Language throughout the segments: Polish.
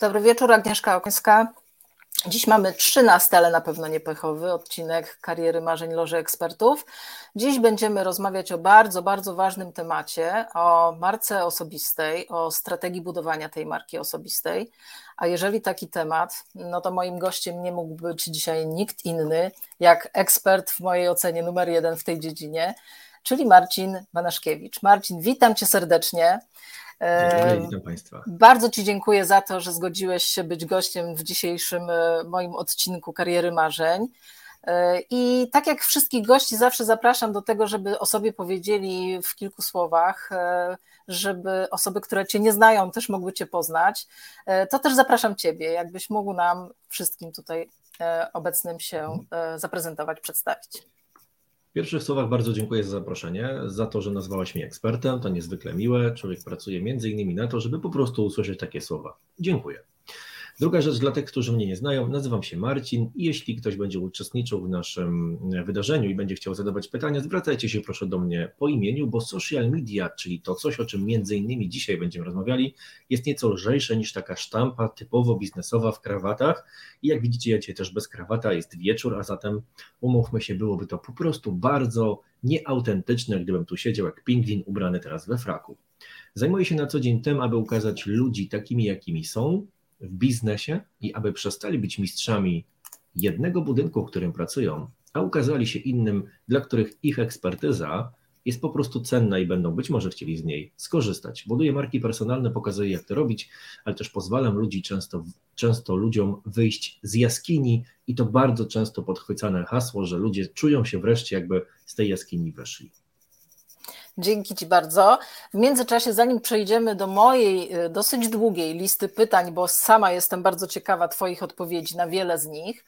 Dobry wieczór, Agnieszka Okońska. Dziś mamy trzynasty, ale na pewno nie pechowy odcinek Kariery Marzeń Loży Ekspertów. Dziś będziemy rozmawiać o bardzo, bardzo ważnym temacie, o marce osobistej, o strategii budowania tej marki osobistej. A jeżeli taki temat, no to moim gościem nie mógł być dzisiaj nikt inny, jak ekspert w mojej ocenie numer jeden w tej dziedzinie, czyli Marcin Banaszkiewicz. Marcin, witam cię serdecznie. Dziękuję, witam Państwa. Bardzo Ci dziękuję za to, że zgodziłeś się być gościem w dzisiejszym e, moim odcinku Kariery Marzeń. E, I tak jak wszystkich gości, zawsze zapraszam do tego, żeby o sobie powiedzieli w kilku słowach, e, żeby osoby, które Cię nie znają, też mogły Cię poznać. To też zapraszam Ciebie, jakbyś mógł nam wszystkim tutaj obecnym się zaprezentować, przedstawić. W pierwszych słowach bardzo dziękuję za zaproszenie, za to, że nazwałaś mnie ekspertem. To niezwykle miłe. Człowiek pracuje między innymi na to, żeby po prostu usłyszeć takie słowa. Dziękuję. Druga rzecz dla tych, którzy mnie nie znają, nazywam się Marcin i jeśli ktoś będzie uczestniczył w naszym wydarzeniu i będzie chciał zadawać pytania, zwracajcie się proszę do mnie po imieniu, bo social media, czyli to coś, o czym między innymi dzisiaj będziemy rozmawiali, jest nieco lżejsze niż taka sztampa typowo biznesowa w krawatach i jak widzicie, ja dzisiaj też bez krawata, jest wieczór, a zatem umówmy się, byłoby to po prostu bardzo nieautentyczne, gdybym tu siedział jak pingwin ubrany teraz we fraku. Zajmuję się na co dzień tym, aby ukazać ludzi takimi, jakimi są, w biznesie i aby przestali być mistrzami jednego budynku, w którym pracują, a ukazali się innym, dla których ich ekspertyza jest po prostu cenna i będą być może chcieli z niej skorzystać. Buduję marki personalne, pokazuję jak to robić, ale też pozwalam ludzi często, często ludziom wyjść z jaskini i to bardzo często podchwycane hasło, że ludzie czują się wreszcie jakby z tej jaskini weszli. Dzięki Ci bardzo. W międzyczasie, zanim przejdziemy do mojej y, dosyć długiej listy pytań, bo sama jestem bardzo ciekawa Twoich odpowiedzi na wiele z nich,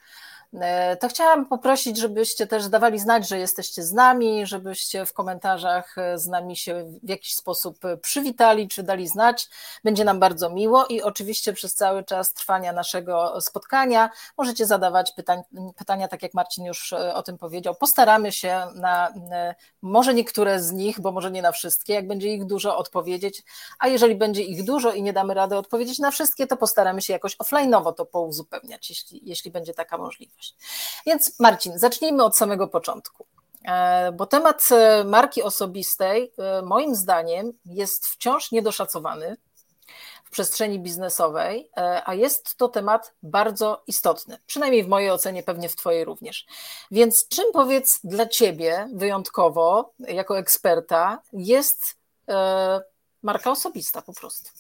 to chciałam poprosić, żebyście też dawali znać, że jesteście z nami, żebyście w komentarzach e, z nami się w jakiś sposób e, przywitali, czy dali znać. Będzie nam bardzo miło i oczywiście przez cały czas trwania naszego spotkania możecie zadawać pytań, pytania, tak jak Marcin już o tym powiedział. Postaramy się na może niektóre z nich, bo może nie na wszystkie, jak będzie ich dużo, odpowiedzieć, a jeżeli będzie ich dużo i nie damy rady odpowiedzieć na wszystkie, to postaramy się jakoś offline'owo to pouzupełniać, jeśli, jeśli będzie taka możliwość. Więc Marcin, zacznijmy od samego początku. E, bo temat e, marki osobistej, e, moim zdaniem, jest wciąż niedoszacowany w przestrzeni biznesowej, a jest to temat bardzo istotny. Przynajmniej w mojej ocenie, pewnie w Twojej również. Więc czym powiedz dla Ciebie wyjątkowo, jako eksperta, jest marka osobista po prostu?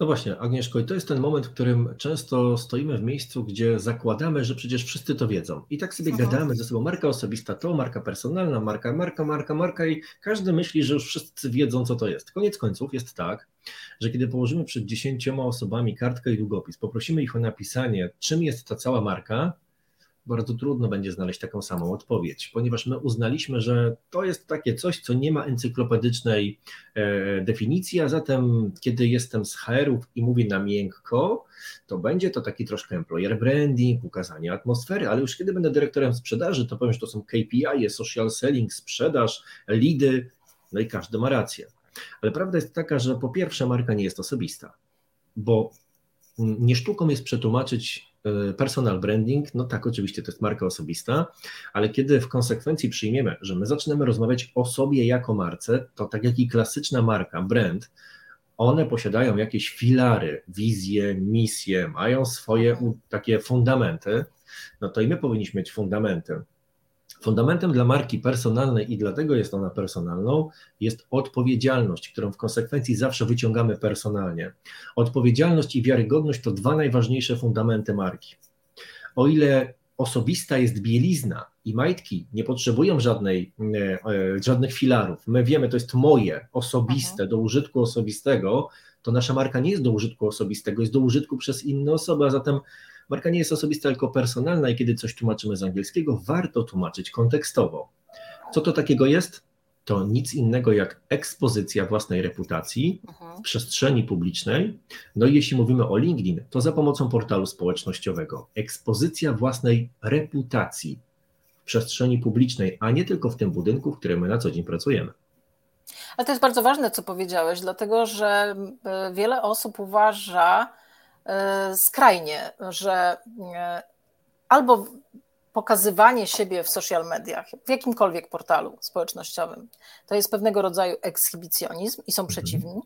No właśnie, Agnieszko, i to jest ten moment, w którym często stoimy w miejscu, gdzie zakładamy, że przecież wszyscy to wiedzą. I tak sobie gadamy ze sobą, marka osobista to, marka personalna, marka, marka, marka, marka i każdy myśli, że już wszyscy wiedzą, co to jest. Koniec końców jest tak, że kiedy położymy przed dziesięcioma osobami kartkę i długopis, poprosimy ich o napisanie, czym jest ta cała marka, bardzo trudno będzie znaleźć taką samą odpowiedź, ponieważ my uznaliśmy, że to jest takie coś, co nie ma encyklopedycznej e, definicji, a zatem kiedy jestem z HR-ów i mówię na miękko, to będzie to taki troszkę employer branding, ukazanie atmosfery, ale już kiedy będę dyrektorem sprzedaży, to powiem, że to są KPI, social selling, sprzedaż, lidy, no i każdy ma rację. Ale prawda jest taka, że po pierwsze marka nie jest osobista, bo nie sztuką jest przetłumaczyć personal branding, no tak, oczywiście to jest marka osobista, ale kiedy w konsekwencji przyjmiemy, że my zaczynamy rozmawiać o sobie jako marce, to tak jak i klasyczna marka, brand, one posiadają jakieś filary, wizje, misje, mają swoje takie fundamenty, no to i my powinniśmy mieć fundamenty. Fundamentem dla marki personalnej i dlatego jest ona personalną, jest odpowiedzialność, którą w konsekwencji zawsze wyciągamy personalnie. Odpowiedzialność i wiarygodność to dwa najważniejsze fundamenty marki. O ile osobista jest bielizna i majtki nie potrzebują żadnej, e, e, żadnych filarów, my wiemy, to jest moje, osobiste, mhm. do użytku osobistego, to nasza marka nie jest do użytku osobistego, jest do użytku przez inne osoby, a zatem Marka nie jest osobista, tylko personalna i kiedy coś tłumaczymy z angielskiego, warto tłumaczyć kontekstowo. Co to takiego jest? To nic innego jak ekspozycja własnej reputacji mhm. w przestrzeni publicznej. No i jeśli mówimy o LinkedIn, to za pomocą portalu społecznościowego. Ekspozycja własnej reputacji w przestrzeni publicznej, a nie tylko w tym budynku, w którym my na co dzień pracujemy. Ale to jest bardzo ważne, co powiedziałeś, dlatego że e, wiele osób uważa, skrajnie, że albo pokazywanie siebie w social mediach, w jakimkolwiek portalu społecznościowym, to jest pewnego rodzaju ekshibicjonizm i są mhm. przeciwni.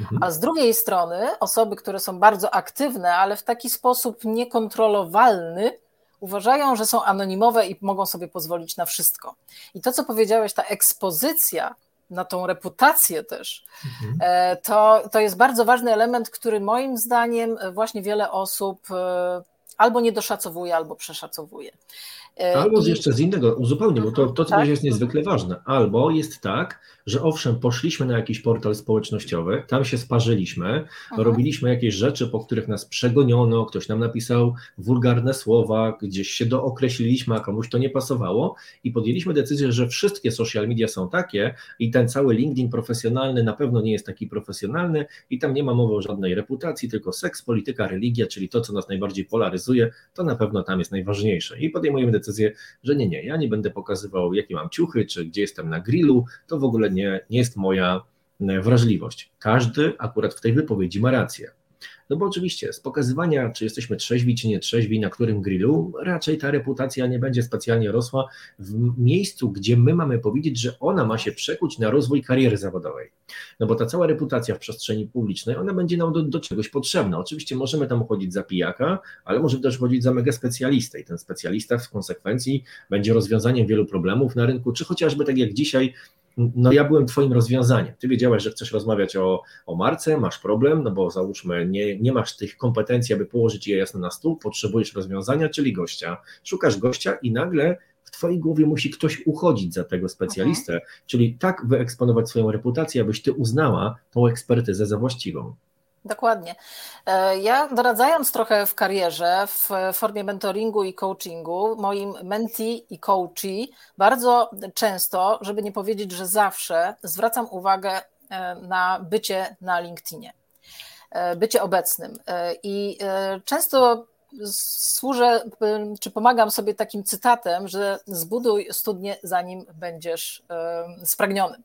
Mhm. A z drugiej strony osoby, które są bardzo aktywne, ale w taki sposób niekontrolowalny, uważają, że są anonimowe i mogą sobie pozwolić na wszystko. I to, co powiedziałeś, ta ekspozycja na tą reputację też, mhm. E, to, to jest bardzo ważny element, który moim zdaniem właśnie wiele osób e, albo niedoszacowuje, albo przeszacowuje. E, albo I... jeszcze z innego, uzupełnię, bo to, to co tak? jest niezwykle ważne. Albo jest tak, że owszem, poszliśmy na jakiś portal społecznościowy, tam się sparzyliśmy, mhm. robiliśmy jakieś rzeczy, po których nas przegoniono, ktoś nam napisał wulgarne słowa, gdzieś się dookreśliliśmy, a komuś to nie pasowało i podjęliśmy decyzję, że wszystkie social media są takie i ten cały LinkedIn profesjonalny na pewno nie jest taki profesjonalny i tam nie ma mowy o żadnej reputacji, tylko seks, polityka, religia, czyli to, co nas najbardziej polaryzuje, to na pewno tam jest najważniejsze. I podejmujemy decyzję, że nie, nie, ja nie będę pokazywał, jakie mam ciuchy, czy gdzie jestem na grillu, to w ogóle nie nie, nie jest moja e, wrażliwość. Każdy akurat w tej wypowiedzi ma rację. No bo oczywiście z pokazywania, czy jesteśmy trzeźwi, czy nie trzeźwi, na którym grillu, raczej ta reputacja nie będzie specjalnie rosła w miejscu, gdzie my mamy powiedzieć, że ona ma się przekuć na rozwój kariery zawodowej. No bo ta cała reputacja w przestrzeni publicznej, ona będzie nam do, do czegoś potrzebna. Oczywiście możemy tam chodzić za pijaka, ale możemy też chodzić za mega specjalistę i ten specjalista w konsekwencji będzie rozwiązaniem wielu problemów na rynku, czy chociażby tak jak dzisiaj no ja byłem Twoim rozwiązaniem. Ty wiedziałeś, że chcesz rozmawiać o, o marce, masz problem, no bo załóżmy, nie, nie masz tych kompetencji, aby położyć je jasno na stół, potrzebujesz rozwiązania, czyli gościa. Szukasz gościa i nagle w Twojej głowie musi ktoś uchodzić za tego specjalistę, mhm. czyli tak wyeksponować swoją reputację, abyś Ty uznała tą ekspertyzę za właściwą. Dokładnie. E, ja doradzając trochę w karierze, w formie mentoringu i coachingu, moim mentee i coachi bardzo często, żeby nie powiedzieć, że zawsze, zwracam uwagę e, na bycie na LinkedInie, e, bycie obecnym. I często służę, czy pomagam sobie takim cytatem, że zbuduj studnię, zanim będziesz spragniony.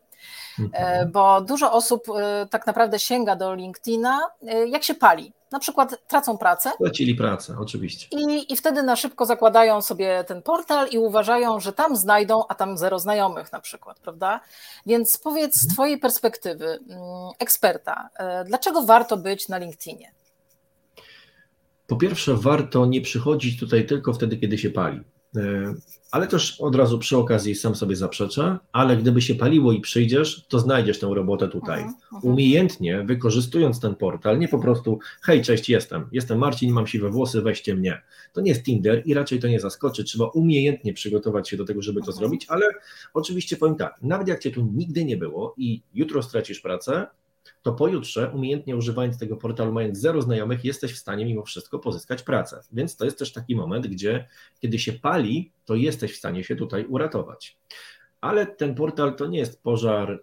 Mhm. Bo dużo osób e, tak naprawdę sięga do LinkedIna, e, jak się pali. Na przykład tracą pracę. Stracili pracę, oczywiście. I, I wtedy na szybko zakładają sobie ten portal i uważają, że tam znajdą, a tam zero znajomych na przykład, prawda? Więc powiedz z mhm. Twojej perspektywy, mm, eksperta, e, dlaczego warto być na LinkedInie? Po pierwsze, warto nie przychodzić tutaj tylko wtedy, kiedy się pali. E, ale też od razu przy okazji sam sobie zaprzeczę, ale gdyby się paliło i przyjdziesz, to znajdziesz tę robotę tutaj. Umiejętnie wykorzystując ten portal, nie po prostu hej, cześć, jestem, jestem Marcin, mam siwe włosy, weźcie mnie. To nie jest Tinder i raczej to nie zaskoczy. Trzeba umiejętnie przygotować się do tego, żeby to mhm. zrobić, ale oczywiście powiem tak, nawet jak cię tu nigdy nie było i jutro stracisz pracę, to pojutrze, umiejętnie używając tego portalu, mając zero znajomych, jesteś w stanie mimo wszystko pozyskać pracę. Więc to jest też taki moment, gdzie kiedy się pali, to jesteś w stanie się tutaj uratować. Ale ten portal to nie jest pożar,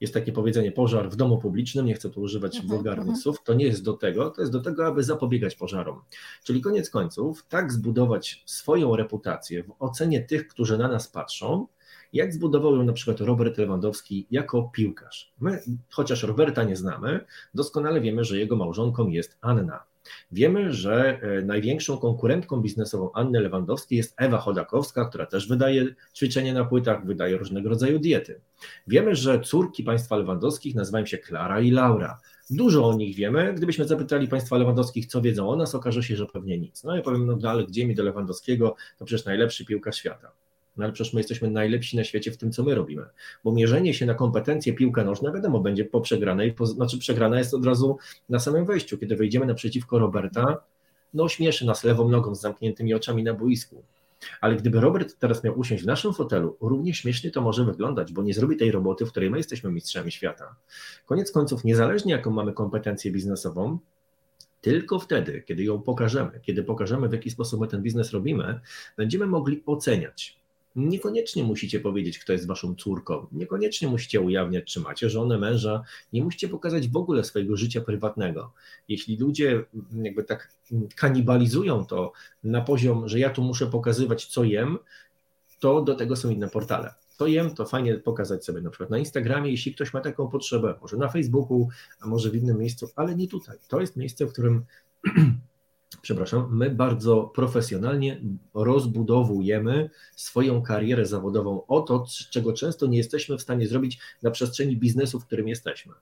jest takie powiedzenie pożar w domu publicznym, nie chcę tu używać mhm, wulgarnych mhm. słów, to nie jest do tego, to jest do tego, aby zapobiegać pożarom. Czyli koniec końców, tak zbudować swoją reputację w ocenie tych, którzy na nas patrzą, jak zbudował ją na przykład Robert Lewandowski jako piłkarz. My, chociaż Roberta nie znamy, doskonale wiemy, że jego małżonką jest Anna. Wiemy, że e, największą konkurentką biznesową Anny Lewandowskiej jest Ewa Chodakowska, która też wydaje ćwiczenie na płytach, wydaje różnego rodzaju diety. Wiemy, że córki państwa Lewandowskich nazywają się Klara i Laura. Dużo o nich wiemy. Gdybyśmy zapytali państwa Lewandowskich, co wiedzą o nas, okaże się, że pewnie nic. No ja powiem, no ale gdzie mi do Lewandowskiego, to przecież najlepszy piłkarz świata. No ale przecież my jesteśmy najlepsi na świecie w tym, co my robimy. Bo mierzenie się na kompetencje piłka nożna, wiadomo, będzie po przegranej, po, znaczy przegrana jest od razu na samym wejściu. Kiedy wejdziemy naprzeciwko Roberta, no śmieszy nas lewą nogą z zamkniętymi oczami na boisku. Ale gdyby Robert teraz miał usiąść w naszym fotelu, równie śmiesznie to może wyglądać, bo nie zrobi tej roboty, w której my jesteśmy mistrzami świata. Koniec końców, niezależnie jaką mamy kompetencję biznesową, tylko wtedy, kiedy ją pokażemy, kiedy pokażemy, w jaki sposób my ten biznes robimy, będziemy mogli oceniać, Niekoniecznie musicie powiedzieć, kto jest waszą córką, niekoniecznie musicie ujawniać, czy macie żonę, męża, nie musicie pokazać w ogóle swojego życia prywatnego. Jeśli ludzie jakby tak kanibalizują to na poziom, że ja tu muszę pokazywać, co jem, to do tego są inne portale. to jem, to fajnie pokazać sobie na przykład na Instagramie, jeśli ktoś ma taką potrzebę, może na Facebooku, a może w innym miejscu, ale nie tutaj. To jest miejsce, w którym przepraszam, my bardzo profesjonalnie rozbudowujemy swoją karierę zawodową o to, czego często nie jesteśmy w stanie zrobić na przestrzeni biznesu, w którym jesteśmy.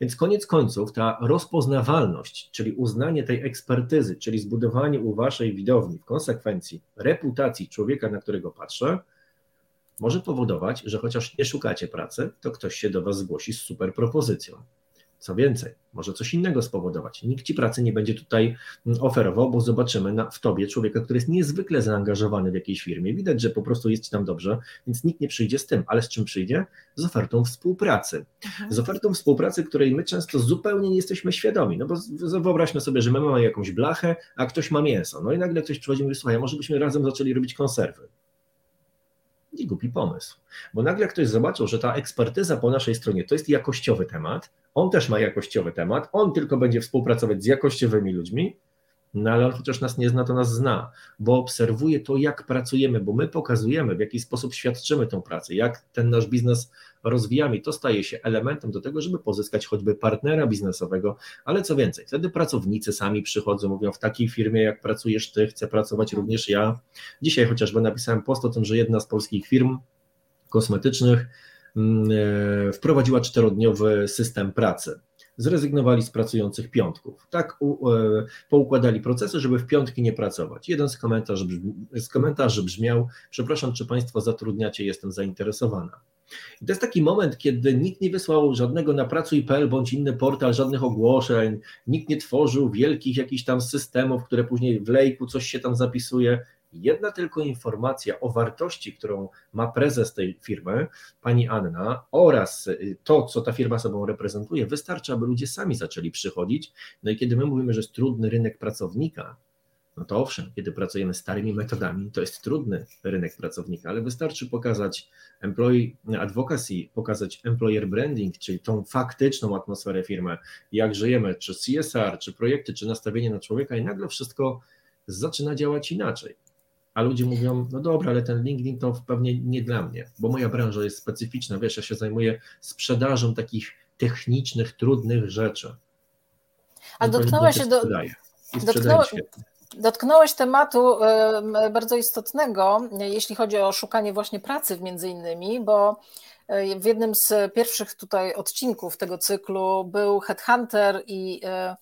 Więc koniec końców ta rozpoznawalność, czyli uznanie tej ekspertyzy, czyli zbudowanie u waszej widowni w konsekwencji reputacji człowieka, na którego patrzę, może powodować, że chociaż nie szukacie pracy, to ktoś się do was zgłosi z super propozycją. Co więcej, może coś innego spowodować. Nikt ci pracy nie będzie tutaj mm, oferował, bo zobaczymy na, w tobie człowieka, który jest niezwykle zaangażowany w jakiejś firmie. Widać, że po prostu jest ci tam dobrze, więc nikt nie przyjdzie z tym, ale z czym przyjdzie? Z ofertą współpracy. Mhm. Z ofertą współpracy, której my często zupełnie nie jesteśmy świadomi. No bo wyobraźmy sobie, że my mamy jakąś blachę, a ktoś ma mięso. No i nagle ktoś przychodzi i mówi, słuchaj, może byśmy razem zaczęli robić konserwy nie głupi pomysł. Bo nagle ktoś zobaczył, że ta ekspertyza po naszej stronie to jest jakościowy temat, on też ma jakościowy temat, on tylko będzie współpracować z jakościowymi ludźmi, no ale on chociaż nas nie zna, to nas zna, bo obserwuje to, jak pracujemy, bo my pokazujemy, w jaki sposób świadczymy tę pracę, jak ten nasz biznes rozwijamy. To staje się elementem do tego, żeby pozyskać choćby partnera biznesowego, ale co więcej, wtedy pracownicy sami przychodzą, mówią, w takiej firmie, jak pracujesz ty, chcę pracować mhm. również ja. Dzisiaj chociażby napisałem post o tym, że jedna z polskich firm kosmetycznych wprowadziła czterodniowy system pracy zrezygnowali z pracujących piątków. Tak u, e, poukładali procesy, żeby w piątki nie pracować. Jeden z komentarzy, z komentarzy brzmiał: Przepraszam, czy Państwo zatrudniacie, jestem zainteresowana. I to jest taki moment, kiedy nikt nie wysłał żadnego na pracuj.pl bądź inny portal, żadnych ogłoszeń, nikt nie tworzył wielkich jakichś tam systemów, które później w lejku coś się tam zapisuje. Jedna tylko informacja o wartości, którą ma prezes tej firmy, pani Anna, oraz to, co ta firma sobą reprezentuje, wystarczy, aby ludzie sami zaczęli przychodzić. No i kiedy my mówimy, że jest trudny rynek pracownika, no to owszem, kiedy pracujemy starymi metodami, to jest trudny rynek pracownika, ale wystarczy pokazać employee advocacy, pokazać employer branding, czyli tą faktyczną atmosferę firmy, jak żyjemy, czy CSR, czy projekty, czy nastawienie na człowieka i nagle wszystko zaczyna działać inaczej. A ludzie mówią, no dobra, ale ten LinkedIn to pewnie nie dla mnie, bo moja branża jest specyficzna, wiesz, ja się zajmuję sprzedażą takich technicznych, trudnych rzeczy. A dotknęła się do... Dotknęła, Dotknąłeś tematu bardzo istotnego, jeśli chodzi o szukanie właśnie pracy między innymi, bo e, w jednym z pierwszych tutaj odcinków tego cyklu był headhunter i e,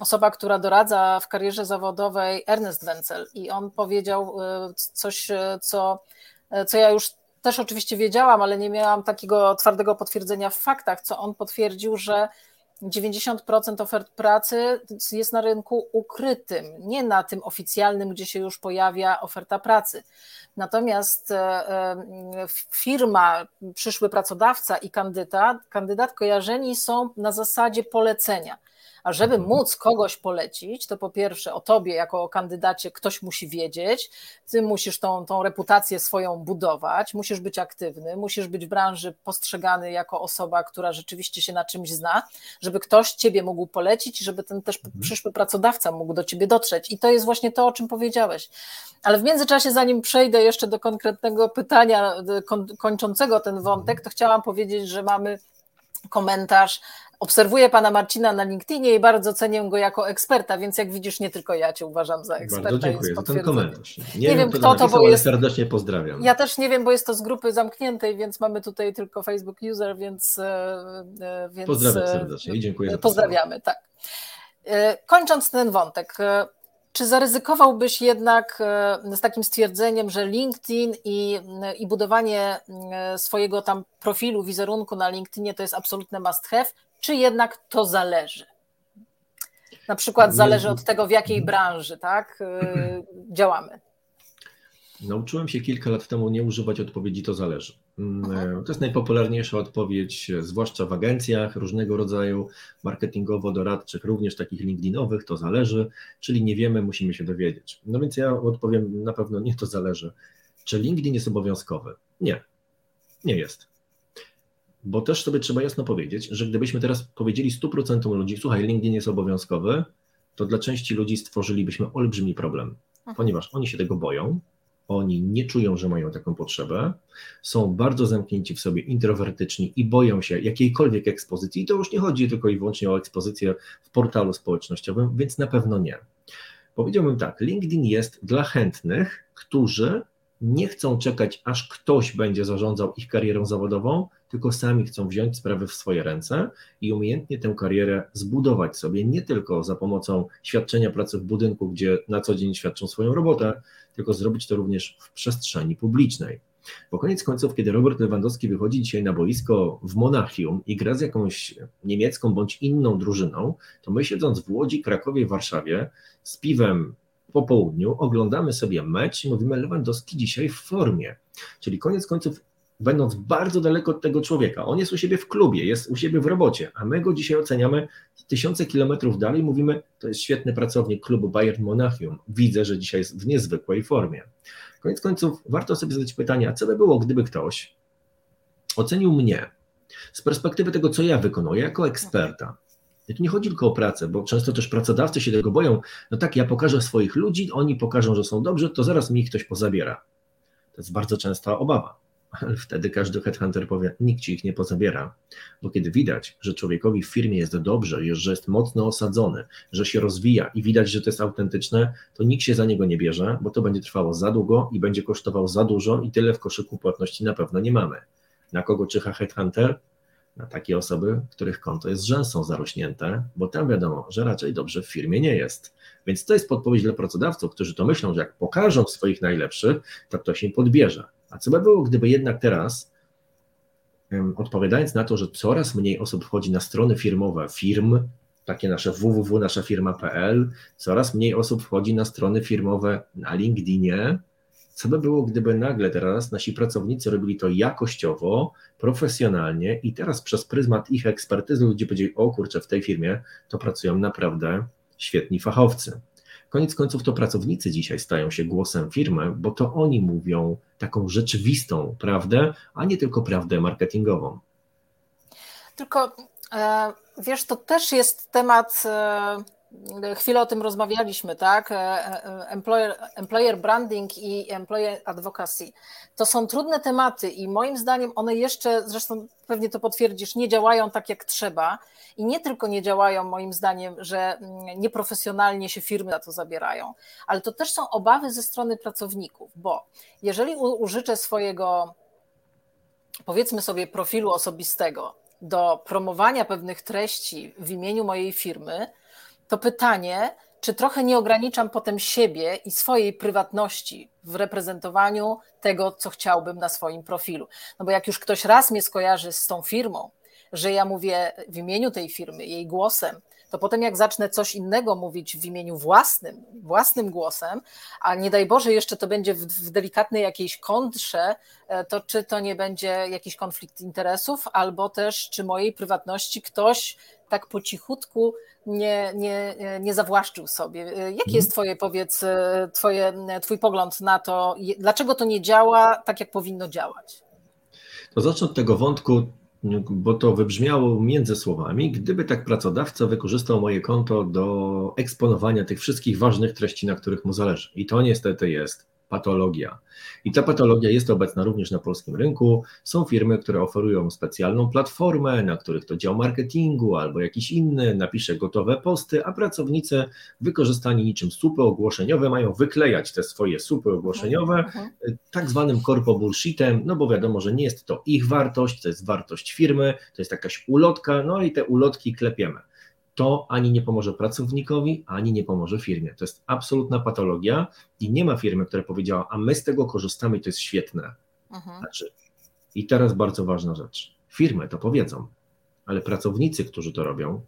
osoba, która doradza w karierze zawodowej, Ernest Wenzel, i on powiedział e, coś, co, co ja już też oczywiście wiedziałam, ale nie miałam takiego twardego potwierdzenia w faktach, co on potwierdził, że 90% ofert pracy jest na rynku ukrytym, nie na tym oficjalnym, gdzie się już pojawia oferta pracy. Natomiast e, e, firma, przyszły pracodawca i kandydat, kandydat kojarzeni są na zasadzie polecenia. A żeby mhm. móc kogoś polecić, to po pierwsze o tobie jako o kandydacie ktoś musi wiedzieć, ty musisz tą, tą reputację swoją budować, musisz być aktywny, musisz być w branży postrzegany jako osoba, która rzeczywiście się na czymś zna, żeby ktoś ciebie mógł polecić, żeby ten też mhm. przyszły pracodawca mógł do ciebie dotrzeć. I to jest właśnie to, o czym powiedziałeś. Ale w międzyczasie, zanim przejdę jeszcze do konkretnego pytania kończącego ten wątek, to chciałam powiedzieć, że mamy komentarz obserwuję pana Marcina na LinkedInie i bardzo cenię go jako eksperta, więc jak widzisz, nie tylko ja cię uważam za eksperta. Bardzo dziękuję za ten komentarz. Nie, nie wiem, kto, kto napisał, to, bo jest... serdecznie pozdrawiam. Ja też nie wiem, bo jest to z grupy zamkniętej, więc mamy tutaj tylko Facebook User, więc... E, e, więc Pozdrawiam serdecznie i dziękuję. Pozdrawiamy, tak. E, kończąc ten wątek, czy zaryzykowałbyś jednak z takim stwierdzeniem, że LinkedIn i, i budowanie swojego tam profilu, wizerunku na LinkedInie to jest absolutne must have, czy jednak to zależy? Na przykład zależy od tego, w jakiej branży tak, działamy. Nauczyłem się kilka lat temu nie używać odpowiedzi to zależy. Mm, e, to jest najpopularniejsza odpowiedź, zwłaszcza w agencjach różnego rodzaju marketingowo-doradczych, również takich LinkedInowych, to zależy, czyli nie wiemy, musimy się dowiedzieć. No więc ja odpowiem na pewno nie to zależy. Czy LinkedIn jest obowiązkowy? Nie, nie jest. Bo też sobie trzeba jasno powiedzieć, że gdybyśmy teraz powiedzieli 100% ludzi, słuchaj, LinkedIn jest obowiązkowy, to dla części ludzi stworzylibyśmy olbrzymi problem, ponieważ oni się tego boją, oni nie czują, że mają taką potrzebę, są bardzo zamknięci w sobie, introwertyczni i boją się jakiejkolwiek ekspozycji. I to już nie chodzi tylko i wyłącznie o ekspozycję w portalu społecznościowym, więc na pewno nie. Powiedziałbym tak, LinkedIn jest dla chętnych, którzy nie chcą czekać, aż ktoś będzie zarządzał ich karierą zawodową, tylko sami chcą wziąć sprawy w swoje ręce i umiejętnie tę karierę zbudować sobie nie tylko za pomocą świadczenia pracy w budynku, gdzie na co dzień świadczą swoją robotę, tylko zrobić to również w przestrzeni publicznej. Bo koniec końców, kiedy Robert Lewandowski wychodzi dzisiaj na boisko w Monachium i gra z jakąś niemiecką bądź inną drużyną, to my siedząc w Łodzi, Krakowie, Warszawie z piwem po południu oglądamy sobie mecz i mówimy Lewandowski dzisiaj w formie. Czyli koniec końców będąc bardzo daleko od tego człowieka. On jest u siebie w klubie, jest u siebie w robocie, a my go dzisiaj oceniamy tysiące kilometrów dalej, mówimy, to jest świetny pracownik klubu Bayern Monachium. Widzę, że dzisiaj jest w niezwykłej formie. Koniec końców warto sobie zadać pytanie, a co by było, gdyby ktoś ocenił mnie z perspektywy tego, co ja wykonuję jako eksperta. Tu nie chodzi tylko o pracę, bo często też pracodawcy się tego boją. No tak, ja pokażę swoich ludzi, oni pokażą, że są dobrzy, to zaraz mi ich ktoś pozabiera. To jest bardzo częsta obawa ale wtedy każdy headhunter powie, nikt ci ich nie pozabiera. Bo kiedy widać, że człowiekowi w firmie jest dobrze, że jest mocno osadzony, że się rozwija i widać, że to jest autentyczne, to nikt się za niego nie bierze, bo to będzie trwało za długo i będzie kosztował za dużo i tyle w koszyku płatności na pewno nie mamy. Na kogo czyha headhunter? Na takie osoby, których konto jest rzęsą zarośnięte, bo tam wiadomo, że raczej dobrze w firmie nie jest. Więc to jest podpowiedź dla pracodawców, którzy to myślą, że jak pokażą swoich najlepszych, to ktoś im podbierze. A co by było, gdyby jednak teraz, odpowiadając na to, że coraz mniej osób wchodzi na strony firmowe firm, takie nasze www, nasza firma.pl, coraz mniej osób wchodzi na strony firmowe na LinkedInie. Co by było, gdyby nagle teraz nasi pracownicy robili to jakościowo, profesjonalnie i teraz przez pryzmat ich ekspertyzy ludzie powiedzieli, o kurczę, w tej firmie to pracują naprawdę świetni fachowcy. Koniec końców to pracownicy dzisiaj stają się głosem firmy, bo to oni mówią taką rzeczywistą prawdę, a nie tylko prawdę marketingową. Tylko e, wiesz, to też jest temat e, chwilę o tym rozmawialiśmy, tak? E, e, employer, employer branding i employer advocacy. To są trudne tematy i moim zdaniem one jeszcze, zresztą pewnie to potwierdzisz, nie działają tak jak trzeba. I nie tylko nie działają, moim zdaniem, że mm, nieprofesjonalnie się firmy na to zabierają, ale to też są obawy ze strony pracowników, bo jeżeli użyczę swojego, powiedzmy sobie, profilu osobistego do promowania pewnych treści w imieniu mojej firmy, to pytanie, czy trochę nie ograniczam potem siebie i swojej prywatności w reprezentowaniu tego, co chciałbym na swoim profilu. No bo jak już ktoś raz mnie skojarzy z tą firmą, że ja mówię w imieniu tej firmy, jej głosem, to potem jak zacznę coś innego mówić w imieniu własnym, własnym głosem, a nie daj Boże jeszcze to będzie w, w delikatnej jakiejś kontrze, e, to czy to nie będzie jakiś konflikt interesów, albo też czy mojej prywatności ktoś tak po cichutku nie, nie, nie zawłaszczył sobie. Jaki mhm. jest twoje, powiedz, twoje, twój pogląd na to, dlaczego to nie działa tak, jak powinno działać? To zacznę od tego wątku, bo to wybrzmiało między słowami, gdyby tak pracodawca wykorzystał moje konto do eksponowania tych wszystkich ważnych treści, na których mu zależy. I to niestety jest patologia. I ta patologia jest obecna również na polskim rynku. Są firmy, które oferują specjalną platformę, na których to dział marketingu albo jakiś inny napisze gotowe posty, a pracownicy wykorzystani niczym supy ogłoszeniowe mają wyklejać te swoje supy ogłoszeniowe mhm, mhm. tak zwanym corpo bullshitem, no bo wiadomo, że nie jest to ich wartość, to jest wartość firmy, to jest jakaś ulotka, no i te ulotki klepiemy to ani nie pomoże pracownikowi, ani nie pomoże firmie. To jest absolutna patologia i nie ma firmy, która powiedziała, a my z tego korzystamy i to jest świetne. Mhm. Znaczy, I teraz bardzo ważna rzecz. Firmy to powiedzą, ale pracownicy, którzy to robią,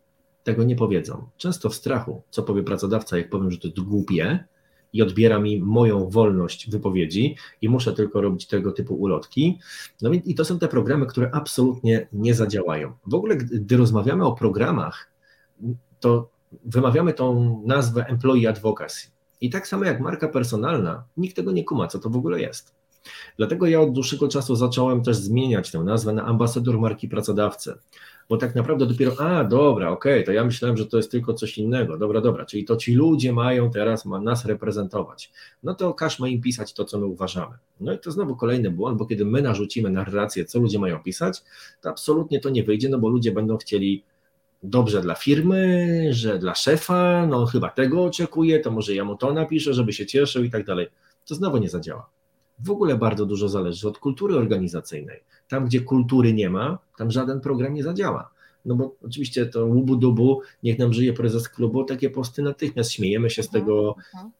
tego nie powiedzą. Często w strachu, co powie pracodawca, jak powiem, że to jest głupie i odbiera mi moją wolność wypowiedzi i muszę tylko robić tego typu ulotki. No i to są te programy, które absolutnie nie zadziałają. W ogóle, gdy rozmawiamy o programach, to wymawiamy tą nazwę employee advocacy. I tak samo jak marka personalna, nikt tego nie kuma, co to w ogóle jest. Dlatego ja od dłuższego czasu zacząłem też zmieniać tę nazwę na ambasador marki pracodawcy, bo tak naprawdę dopiero, a dobra, okej, okay, to ja myślałem, że to jest tylko coś innego, dobra, dobra, czyli to ci ludzie mają teraz ma nas reprezentować, no to każmy im pisać to, co my uważamy. No i to znowu kolejny błąd, bo kiedy my narzucimy narrację, co ludzie mają pisać, to absolutnie to nie wyjdzie, no bo ludzie będą chcieli dobrze dla firmy, że dla szefa, no chyba tego oczekuje, to może ja mu to napiszę, żeby się cieszył i tak dalej. To znowu nie zadziała. W ogóle bardzo dużo zależy od kultury organizacyjnej. Tam, gdzie kultury nie ma, tam żaden program nie zadziała. No bo oczywiście to łubu dubu, niech nam żyje prezes klubu, takie posty natychmiast śmiejemy się z mhm, tego, mhm.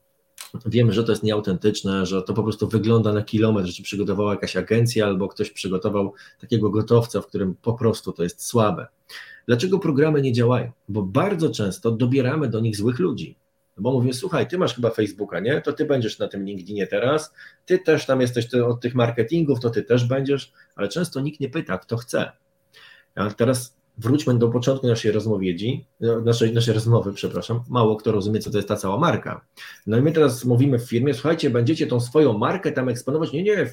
wiemy, że to jest nieautentyczne, że to po prostu wygląda na kilometr, że przygotowała jakaś agencja albo ktoś przygotował takiego gotowca, w którym po prostu to jest słabe. Dlaczego programy nie działają? Bo bardzo często dobieramy do nich złych ludzi. No bo mówię, słuchaj, ty masz chyba Facebooka, nie? To ty będziesz na tym LinkedInie teraz, ty też tam jesteś od tych marketingów, to ty też będziesz, ale często nikt nie pyta, kto chce. A teraz wróćmy do początku naszej rozmowiedzi, naszej, naszej rozmowy, przepraszam, mało kto rozumie, co to jest ta cała marka. No i my teraz mówimy w firmie, słuchajcie, będziecie tą swoją markę tam eksponować, nie, nie,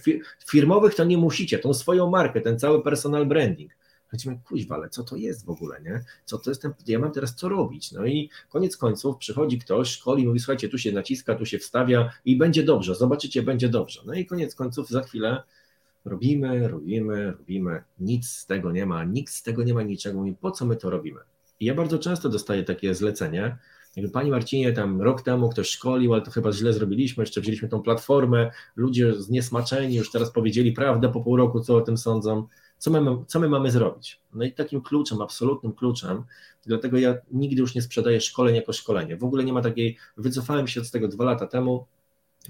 firmowych to nie musicie, tą swoją markę, ten cały personal branding. Chodzimy, kuźwa, ale co to jest w ogóle, nie? Co to jest ten, ja mam teraz co robić? No i koniec końców przychodzi ktoś, szkoli, mówi, słuchajcie, tu się naciska, tu się wstawia i będzie dobrze, zobaczycie, będzie dobrze. No i koniec końców za chwilę robimy, robimy, robimy, nic z tego nie ma, nikt z tego nie ma niczego, mówi, po co my to robimy? I ja bardzo często dostaję takie zlecenie, jakby Pani Marcinie, tam rok temu ktoś szkolił, ale to chyba źle zrobiliśmy, jeszcze wzięliśmy tą platformę, ludzie zniesmaczeni już teraz powiedzieli prawdę po pół roku, co o tym sądzą co my, co my mamy zrobić. No i takim kluczem, absolutnym kluczem, dlatego ja nigdy już nie sprzedaję szkoleń jako szkolenie. W ogóle nie ma takiej, wycofałem się z tego dwa lata temu,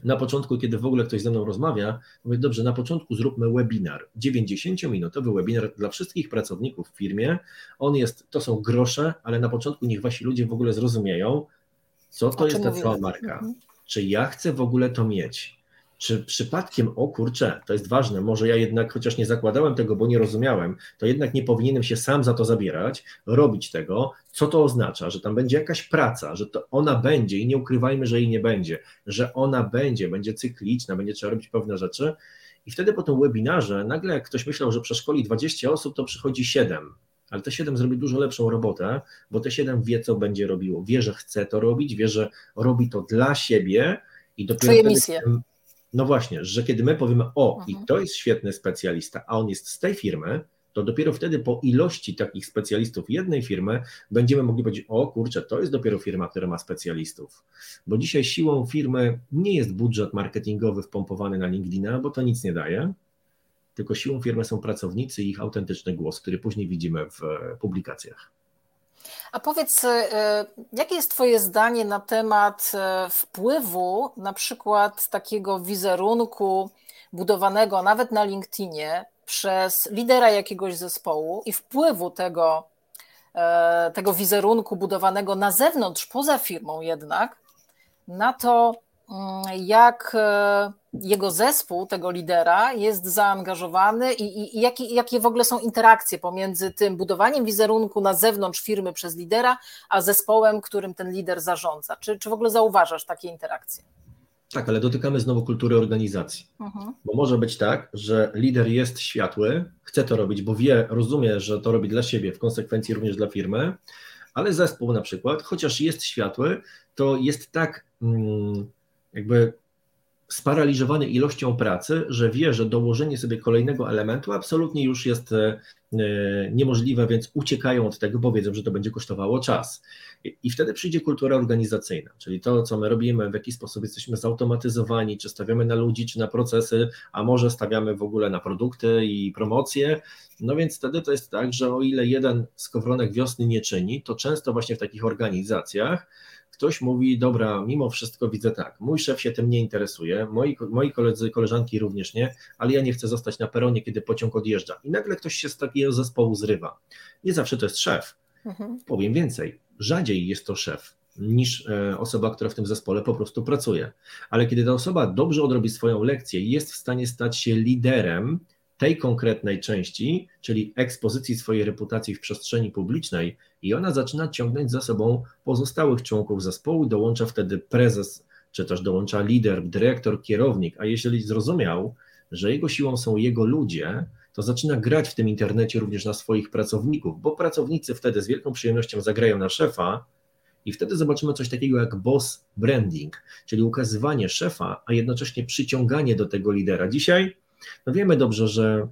na początku, kiedy w ogóle ktoś ze mną rozmawia, mówię, dobrze, na początku zróbmy webinar, 90-minutowy webinar dla wszystkich pracowników w firmie. On jest, to są grosze, ale na początku niech wasi ludzie w ogóle zrozumieją, co to jest ta cała marka. Mhm. Czy ja chcę w ogóle to mieć? Czy przypadkiem, o kurczę, to jest ważne, może ja jednak, chociaż nie zakładałem tego, bo nie rozumiałem, to jednak nie powinienem się sam za to zabierać, robić tego, co to oznacza, że tam będzie jakaś praca, że to ona będzie i nie ukrywajmy, że jej nie będzie, że ona będzie, będzie cykliczna, będzie trzeba robić pewne rzeczy. I wtedy po tym webinarze, nagle jak ktoś myślał, że przeszkoli 20 osób, to przychodzi 7 ale te 7 zrobi dużo lepszą robotę, bo te 7 wie, co będzie robiło. Wie, że chce to robić, wie, że robi to dla siebie i dopiero Czuje misję. No właśnie, że kiedy my powiemy, o, mhm. i to jest świetny specjalista, a on jest z tej firmy, to dopiero wtedy po ilości takich specjalistów jednej firmy będziemy mogli powiedzieć, o kurczę, to jest dopiero firma, która ma specjalistów. Bo dzisiaj siłą firmy nie jest budżet marketingowy wpompowany na LinkedIna, bo to nic nie daje, tylko siłą firmy są pracownicy i ich autentyczny głos, który później widzimy w publikacjach. A powiedz, e, jakie jest Twoje zdanie na temat e, wpływu na przykład takiego wizerunku budowanego nawet na LinkedInie przez lidera jakiegoś zespołu i wpływu tego, e, tego wizerunku budowanego na zewnątrz, poza firmą jednak, na to, jak jego zespół, tego lidera, jest zaangażowany i, i, i jakie, jakie w ogóle są interakcje pomiędzy tym budowaniem wizerunku na zewnątrz firmy przez lidera, a zespołem, którym ten lider zarządza? Czy, czy w ogóle zauważasz takie interakcje? Tak, ale dotykamy znowu kultury organizacji. Mhm. Bo może być tak, że lider jest światły, chce to robić, bo wie, rozumie, że to robi dla siebie, w konsekwencji również dla firmy, ale zespół na przykład, chociaż jest światły, to jest tak mm, jakby sparaliżowany ilością pracy, że wie, że dołożenie sobie kolejnego elementu absolutnie już jest e, e, niemożliwe, więc uciekają od tego, bo wiedzą, że to będzie kosztowało czas. I wtedy przyjdzie kultura organizacyjna, czyli to, co my robimy, w jaki sposób jesteśmy zautomatyzowani, czy stawiamy na ludzi, czy na procesy, a może stawiamy w ogóle na produkty i promocje. No więc wtedy to jest tak, że o ile jeden skowronek wiosny nie czyni, to często właśnie w takich organizacjach ktoś mówi, dobra, mimo wszystko widzę tak, mój szef się tym nie interesuje, moi, moi koledzy, koleżanki również nie, ale ja nie chcę zostać na peronie, kiedy pociąg odjeżdża. I nagle ktoś się z takiego zespołu zrywa. Nie zawsze to jest szef. Mhm. Powiem więcej, rzadziej jest to szef niż e, osoba, która w tym zespole po prostu pracuje. Ale kiedy ta osoba dobrze odrobi swoją lekcję i jest w stanie stać się liderem, tej konkretnej części, czyli ekspozycji swojej reputacji w przestrzeni publicznej, i ona zaczyna ciągnąć za sobą pozostałych członków zespołu, dołącza wtedy prezes, czy też dołącza lider, dyrektor, kierownik, a jeżeli zrozumiał, że jego siłą są jego ludzie, to zaczyna grać w tym internecie również na swoich pracowników, bo pracownicy wtedy z wielką przyjemnością zagrają na szefa i wtedy zobaczymy coś takiego jak boss branding, czyli ukazywanie szefa, a jednocześnie przyciąganie do tego lidera. Dzisiaj no wiemy dobrze, że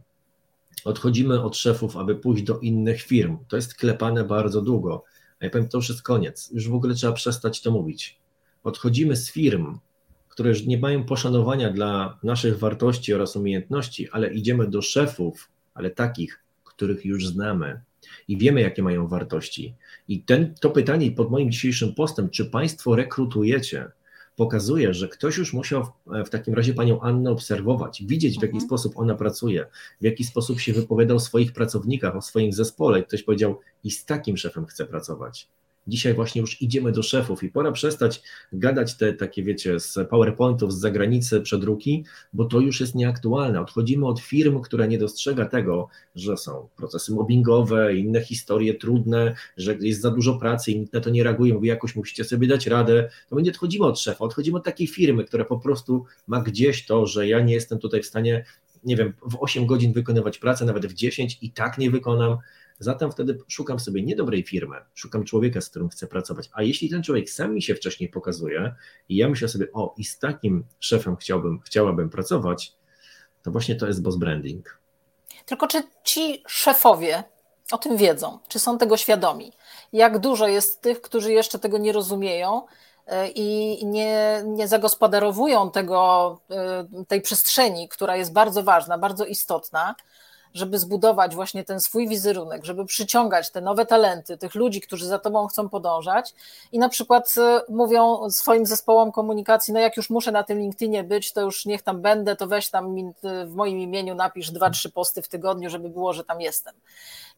odchodzimy od szefów, aby pójść do innych firm. To jest klepane bardzo długo. A ja powiem, to już jest koniec. Już w ogóle trzeba przestać to mówić. Odchodzimy z firm, które już nie mają poszanowania dla naszych wartości oraz umiejętności, ale idziemy do szefów, ale takich, których już znamy i wiemy, jakie mają wartości. I ten, to pytanie pod moim dzisiejszym postem, czy Państwo rekrutujecie, pokazuje, że ktoś już musiał w, w takim razie panią Annę obserwować, widzieć w jaki mhm. sposób ona pracuje, w jaki sposób się wypowiada o swoich pracownikach, o swoim zespole. Ktoś powiedział, i z takim szefem chcę pracować. Dzisiaj właśnie już idziemy do szefów i pora przestać gadać te takie, wiecie, z PowerPointów z zagranicy, przedruki, bo to już jest nieaktualne. Odchodzimy od firm, która nie dostrzega tego, że są procesy mobbingowe, inne historie trudne, że jest za dużo pracy i nikt na to nie reaguje, mówi jakoś musicie sobie dać radę. To my nie odchodzimy od szefa, odchodzimy od takiej firmy, która po prostu ma gdzieś to, że ja nie jestem tutaj w stanie nie wiem, w 8 godzin wykonywać pracę, nawet w 10 i tak nie wykonam, Zatem wtedy szukam sobie niedobrej firmy, szukam człowieka, z którym chcę pracować. A jeśli ten człowiek sam mi się wcześniej pokazuje i ja myślę sobie, o, i z takim szefem chciałbym, chciałabym pracować, to właśnie to jest boss branding. Tylko czy ci szefowie o tym wiedzą? Czy są tego świadomi? Jak dużo jest tych, którzy jeszcze tego nie rozumieją? E, i nie, nie zagospodarowują tego, e, tej przestrzeni, która jest bardzo ważna, bardzo istotna, żeby zbudować właśnie ten swój wizerunek, żeby przyciągać te nowe talenty, tych ludzi, którzy za tobą chcą podążać i na przykład e, mówią swoim zespołom komunikacji, no jak już muszę na tym LinkedInie być, to już niech tam będę, to weź tam w moim imieniu napisz dwa, trzy posty w tygodniu, żeby było, że tam jestem.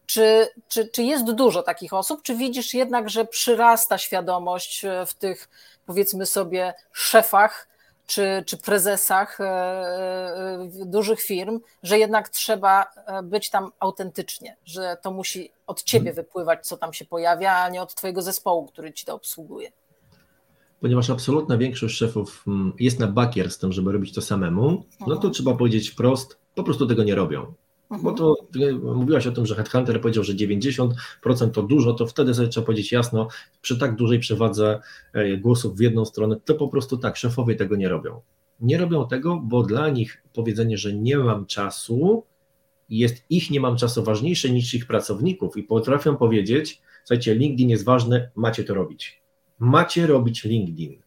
Czy, czy, czy jest dużo takich osób, czy widzisz jednak, że przyrasta świadomość e, w tych, powiedzmy sobie, szefach, czy, czy prezesach e, e, dużych firm, że jednak trzeba e, być tam autentycznie, że to musi od ciebie mhm. wypływać, co tam się pojawia, a nie od twojego zespołu, który ci to obsługuje. Ponieważ absolutna większość szefów mm, jest na bakier z tym, żeby robić to samemu, no to mhm. trzeba powiedzieć wprost, po prostu tego nie robią. Bo to mówiłaś o tym, że Headhunter powiedział, że 90% to dużo, to wtedy sobie trzeba powiedzieć jasno, przy tak dużej przewadze e, głosów w jedną stronę, to po prostu tak, szefowie tego nie robią. Nie robią tego, bo dla nich powiedzenie, że nie mam czasu, jest ich nie mam czasu ważniejsze niż ich pracowników i potrafią powiedzieć, słuchajcie, LinkedIn jest ważny, macie to robić. Macie robić LinkedIn.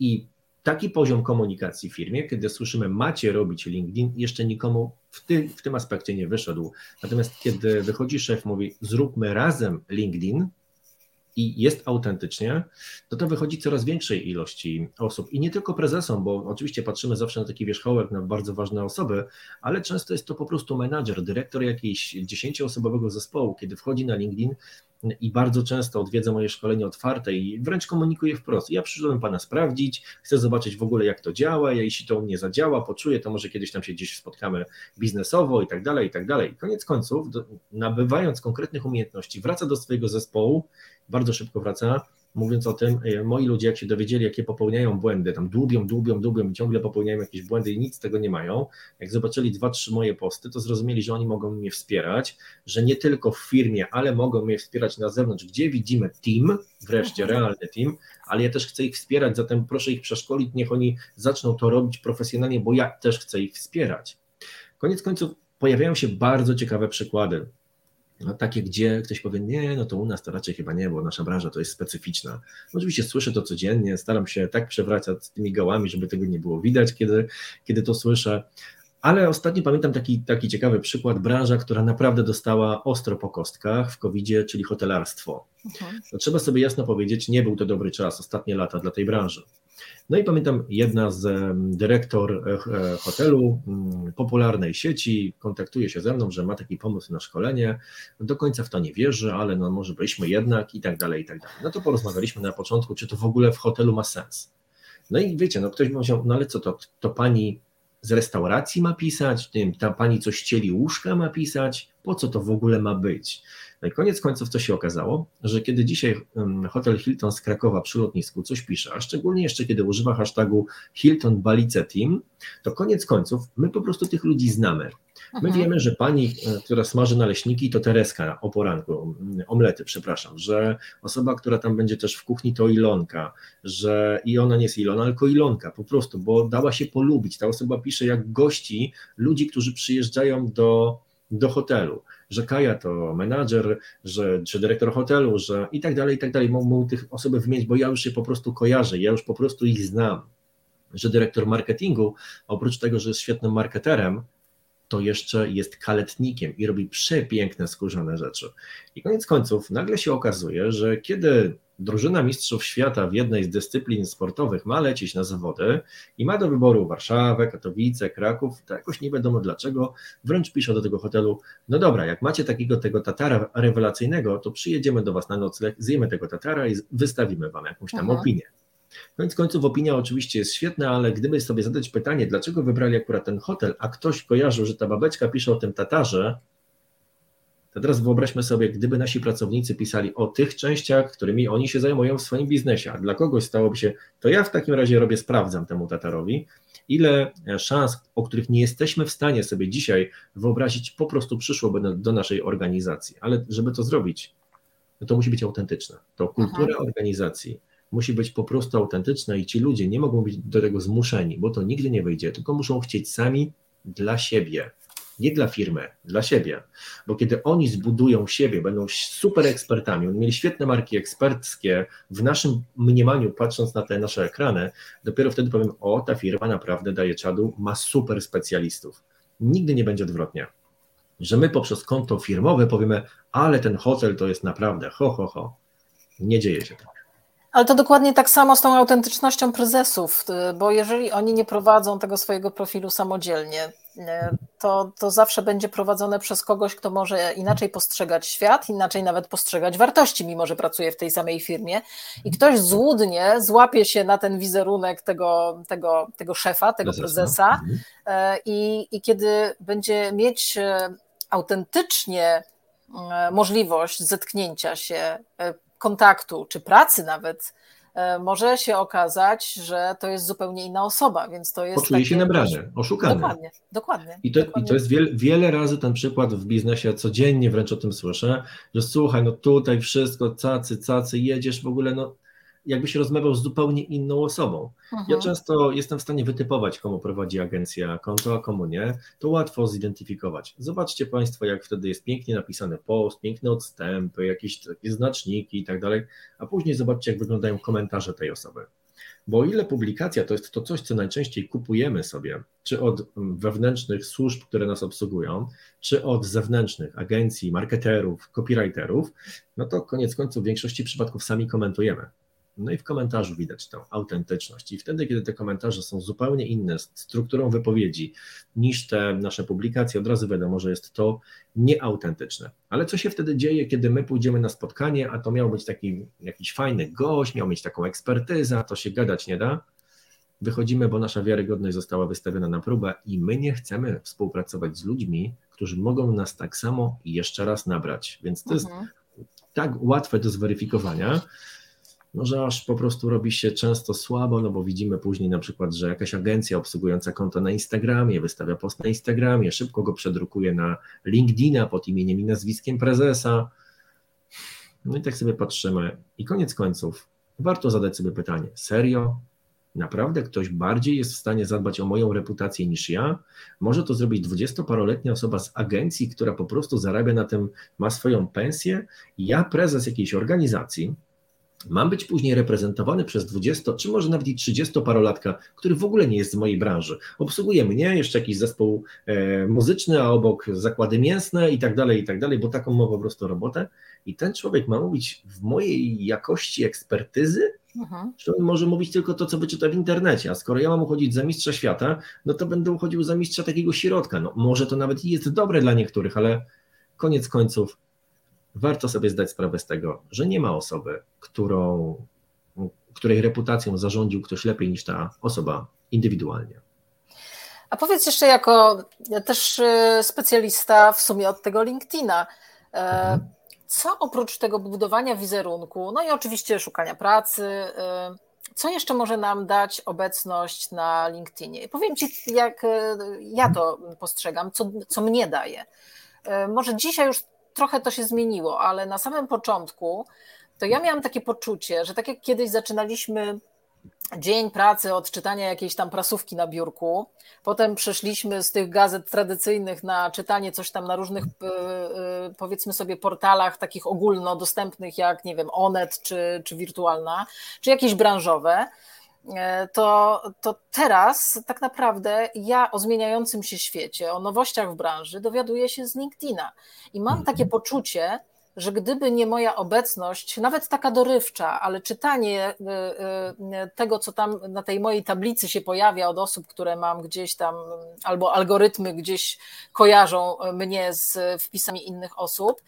I taki poziom komunikacji w firmie, kiedy słyszymy macie robić LinkedIn, jeszcze nikomu w tym, w tym aspekcie nie wyszedł. Natomiast kiedy wychodzi szef, mówi zróbmy razem LinkedIn i jest autentycznie, to to wychodzi coraz większej ilości osób i nie tylko prezesom, bo oczywiście patrzymy zawsze na taki wierzchołek, na bardzo ważne osoby, ale często jest to po prostu menadżer, dyrektor jakiejś dziesięcioosobowego zespołu, kiedy wchodzi na LinkedIn, i bardzo często odwiedzę moje szkolenie otwarte i wręcz komunikuję wprost. Ja przyszedłem Pana sprawdzić, chcę zobaczyć w ogóle jak to działa, jeśli to u mnie zadziała, poczuję, to może kiedyś tam się gdzieś spotkamy biznesowo i tak dalej, i tak dalej. Koniec końców, do, nabywając konkretnych umiejętności, wraca do swojego zespołu, bardzo szybko wraca, mówiąc o tym, e, moi ludzie, jak się dowiedzieli, jakie popełniają błędy, tam dłubią, dłubią, dłubią i ciągle popełniają jakieś błędy i nic z tego nie mają, jak zobaczyli dwa, trzy moje posty, to zrozumieli, że oni mogą mnie wspierać, że nie tylko w firmie, ale mogą mnie wspierać na zewnątrz, gdzie widzimy team, wreszcie mhm. realny team, ale ja też chcę ich wspierać, zatem proszę ich przeszkolić, niech oni zaczną to robić profesjonalnie, bo ja też chcę ich wspierać. Koniec końców pojawiają się bardzo ciekawe przykłady no, takie, gdzie ktoś powie, nie, no to u nas to raczej chyba nie, bo nasza branża to jest specyficzna. No, oczywiście słyszę to codziennie, staram się tak przewracać tymi gałami, żeby tego nie było widać, kiedy, kiedy to słyszę. Ale ostatnio pamiętam taki, taki ciekawy przykład, branża, która naprawdę dostała ostro po kostkach w covid czyli hotelarstwo. Mhm. No, trzeba sobie jasno powiedzieć, nie był to dobry czas, ostatnie lata dla tej branży. No i pamiętam, jedna z dyrektor e, e, hotelu mm, popularnej sieci kontaktuje się ze mną, że ma taki pomysł na szkolenie. Do końca w to nie wierzy, ale no może byliśmy jednak i tak dalej, i tak dalej. No to porozmawialiśmy na początku, czy to w ogóle w hotelu ma sens. No i wiecie, no ktoś powiedział, no ale co to, to pani z restauracji ma pisać, ta pani coś ścieli łóżka ma pisać, po co to w ogóle ma być? No koniec końców co się okazało, że kiedy dzisiaj hotel Hilton z Krakowa przy lotnisku coś pisze, a szczególnie jeszcze kiedy używa hashtagu Hilton Balice Team, to koniec końców my po prostu tych ludzi znamy. My mhm. wiemy, że pani, e, która smaży naleśniki, to Tereska o poranku, omlety, przepraszam, że osoba, która tam będzie też w kuchni, to Ilonka, że i ona nie jest Ilona, tylko Ilonka po prostu, bo dała się polubić. Ta osoba pisze jak gości ludzi, którzy przyjeżdżają do, do hotelu, że Kaja to menadżer, że, czy dyrektor hotelu, że i tak dalej, i tak dalej. Mogą tych osoby wymienić, bo ja już się po prostu kojarzę, ja już po prostu ich znam. Że dyrektor marketingu, oprócz tego, że jest świetnym marketerem, to jeszcze jest kaletnikiem i robi przepiękne skórzane rzeczy. I koniec końców nagle się okazuje, że kiedy drużyna mistrzów świata w jednej z dyscyplin sportowych ma lecieć na zawody i ma do wyboru Warszawę, Katowice, Kraków, to jakoś nie wiadomo dlaczego, wręcz pisze do tego hotelu, no dobra, jak macie takiego tego Tatara rewelacyjnego, to przyjedziemy do Was na nocleg, zjemy tego Tatara i wystawimy Wam jakąś tam Aha. opinię. Koniec końców opinia oczywiście jest świetna, ale gdyby sobie zadać pytanie, dlaczego wybrali akurat ten hotel, a ktoś kojarzył, że ta babeczka pisze o tym Tatarze, to teraz wyobraźmy sobie, gdyby nasi pracownicy pisali o tych częściach, którymi oni się zajmują w swoim biznesie, a dla kogoś stałoby się, to ja w takim razie robię, sprawdzam temu Tatarowi, ile szans, o których nie jesteśmy w stanie sobie dzisiaj wyobrazić, po prostu przyszłoby do naszej organizacji. Ale żeby to zrobić, no to musi być autentyczne. To kultura Aha. organizacji musi być po prostu autentyczna i ci ludzie nie mogą być do tego zmuszeni, bo to nigdy nie wyjdzie, tylko muszą chcieć sami dla siebie. Nie dla firmy, dla siebie. Bo kiedy oni zbudują siebie, będą super ekspertami, oni mieli świetne marki eksperckie, w naszym mniemaniu, patrząc na te nasze ekrany, dopiero wtedy powiem, o, ta firma naprawdę daje czadu, ma super specjalistów. Nigdy nie będzie odwrotnie że my poprzez konto firmowe powiemy, ale ten hotel to jest naprawdę ho, ho, ho. Nie dzieje się tak. Ale to dokładnie tak samo z tą autentycznością prezesów, bo jeżeli oni nie prowadzą tego swojego profilu samodzielnie, to, to zawsze będzie prowadzone przez kogoś, kto może inaczej postrzegać świat, inaczej nawet postrzegać wartości, mimo że pracuje w tej samej firmie. I ktoś złudnie złapie się na ten wizerunek tego, tego, tego szefa, tego prezesa, mhm. y, i, i kiedy będzie mieć autentycznie możliwość zetknięcia się kontaktu czy pracy nawet, e, może się okazać, że to jest zupełnie inna osoba, więc to jest. Poczuje się nabrany, oszukany. Dokładnie, dokładnie. I to, dokładnie. I to jest wiele, wiele razy ten przykład w biznesie, codziennie wręcz o tym słyszę, że słuchaj, no tutaj wszystko, cacy, cacy, jedziesz w ogóle, no jakbyś rozmawiał z zupełnie inną osobą. Mhm. Ja często jestem w stanie wytypować, komu prowadzi agencja konto, a komu nie. To łatwo zidentyfikować. Zobaczcie Państwo, jak wtedy jest pięknie napisany post, piękne odstępy, jakieś takie znaczniki i tak dalej, a później zobaczcie, jak wyglądają komentarze tej osoby. Bo o ile publikacja to jest to coś, co najczęściej kupujemy sobie, czy od wewnętrznych służb, które nas obsługują, czy od zewnętrznych agencji, marketerów, copywriterów, no to koniec końców w większości przypadków sami komentujemy. No i w komentarzu widać tę autentyczność. I wtedy, kiedy te komentarze są zupełnie inne strukturą wypowiedzi niż te nasze publikacje, od razu wiadomo, że jest to nieautentyczne. Ale co się wtedy dzieje, kiedy my pójdziemy na spotkanie, a to miał być taki jakiś fajny gość, miał mieć taką ekspertyzę, to się gadać nie da. Wychodzimy, bo nasza wiarygodność została wystawiona na próbę i my nie chcemy współpracować z ludźmi, którzy mogą nas tak samo jeszcze raz nabrać. Więc to mhm. jest tak łatwe do zweryfikowania, no że aż po prostu robi się często słabo, no bo widzimy później na przykład, że jakaś agencja obsługująca konto na Instagramie wystawia post na Instagramie, szybko go przedrukuje na LinkedIna pod imieniem i nazwiskiem prezesa. No i tak sobie patrzymy. I koniec końców, warto zadać sobie pytanie: serio? Naprawdę ktoś bardziej jest w stanie zadbać o moją reputację niż ja? Może to zrobić dwudziestoparoletnia osoba z agencji, która po prostu zarabia na tym, ma swoją pensję? Ja, prezes jakiejś organizacji, Mam być później reprezentowany przez 20, czy może nawet i 30-parolatka, który w ogóle nie jest z mojej branży. Obsługuje mnie, jeszcze jakiś zespół e, muzyczny, a obok zakłady mięsne i tak dalej, i tak dalej, bo taką ma po prostu robotę. I ten człowiek ma mówić w mojej jakości ekspertyzy, mhm. czy on może mówić tylko to, co wyczyta w internecie. A skoro ja mam uchodzić za mistrza świata, no to będę uchodził za mistrza takiego środka. No może to nawet jest dobre dla niektórych, ale koniec końców warto sobie zdać sprawę z tego, że nie ma osoby, którą, której reputacją zarządził ktoś lepiej niż ta osoba indywidualnie. A powiedz jeszcze jako też y, specjalista w sumie od tego LinkedIna, e, mhm. co oprócz tego budowania wizerunku, no i oczywiście szukania pracy, y, co jeszcze może nam dać obecność na LinkedInie? Powiem Ci, jak y, ja to postrzegam, co, co mnie daje. Może dzisiaj już trochę to się zmieniło, ale na samym początku to ja miałam takie poczucie, że tak jak kiedyś zaczynaliśmy dzień pracy od czytania jakiejś tam prasówki na biurku. Potem przeszliśmy z tych gazet tradycyjnych na czytanie coś tam na różnych, e, e, powiedzmy sobie, portalach takich ogólnodostępnych, jak nie wiem, Onet czy, czy Wirtualna, czy jakieś branżowe. E, to, to teraz tak naprawdę ja o zmieniającym się świecie, o nowościach w branży dowiaduję się z LinkedIna i mam takie mhm. poczucie, że gdyby nie moja obecność, nawet taka dorywcza, ale czytanie y, y, tego, co tam na tej mojej tablicy się pojawia od osób, które mam gdzieś tam, albo algorytmy gdzieś kojarzą mnie z wpisami innych osób,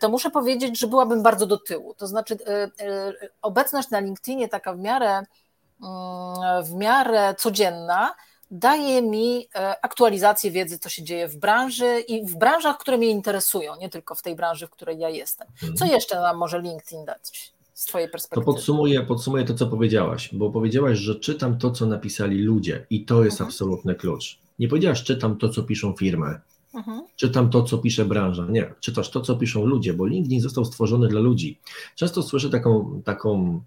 to muszę powiedzieć, że byłabym bardzo do tyłu. To znaczy, obecność na LinkedInie taka w miarę, w miarę codzienna, daje mi e, aktualizację wiedzy, co się dzieje w branży i w branżach, które mnie interesują, nie tylko w tej branży, w której ja jestem. Mhm. Co jeszcze nam może LinkedIn dać? Z Twojej perspektywy. To podsumuję, podsumuję to, co powiedziałaś, bo powiedziałaś, że czytam to, co napisali ludzie i to jest mhm. absolutny klucz. Nie powiedziałaś, czytam to, co piszą firmy, mhm. czytam to, co pisze branża. Nie, czytasz to, co piszą ludzie, bo LinkedIn został stworzony dla ludzi. Często słyszę taką, taką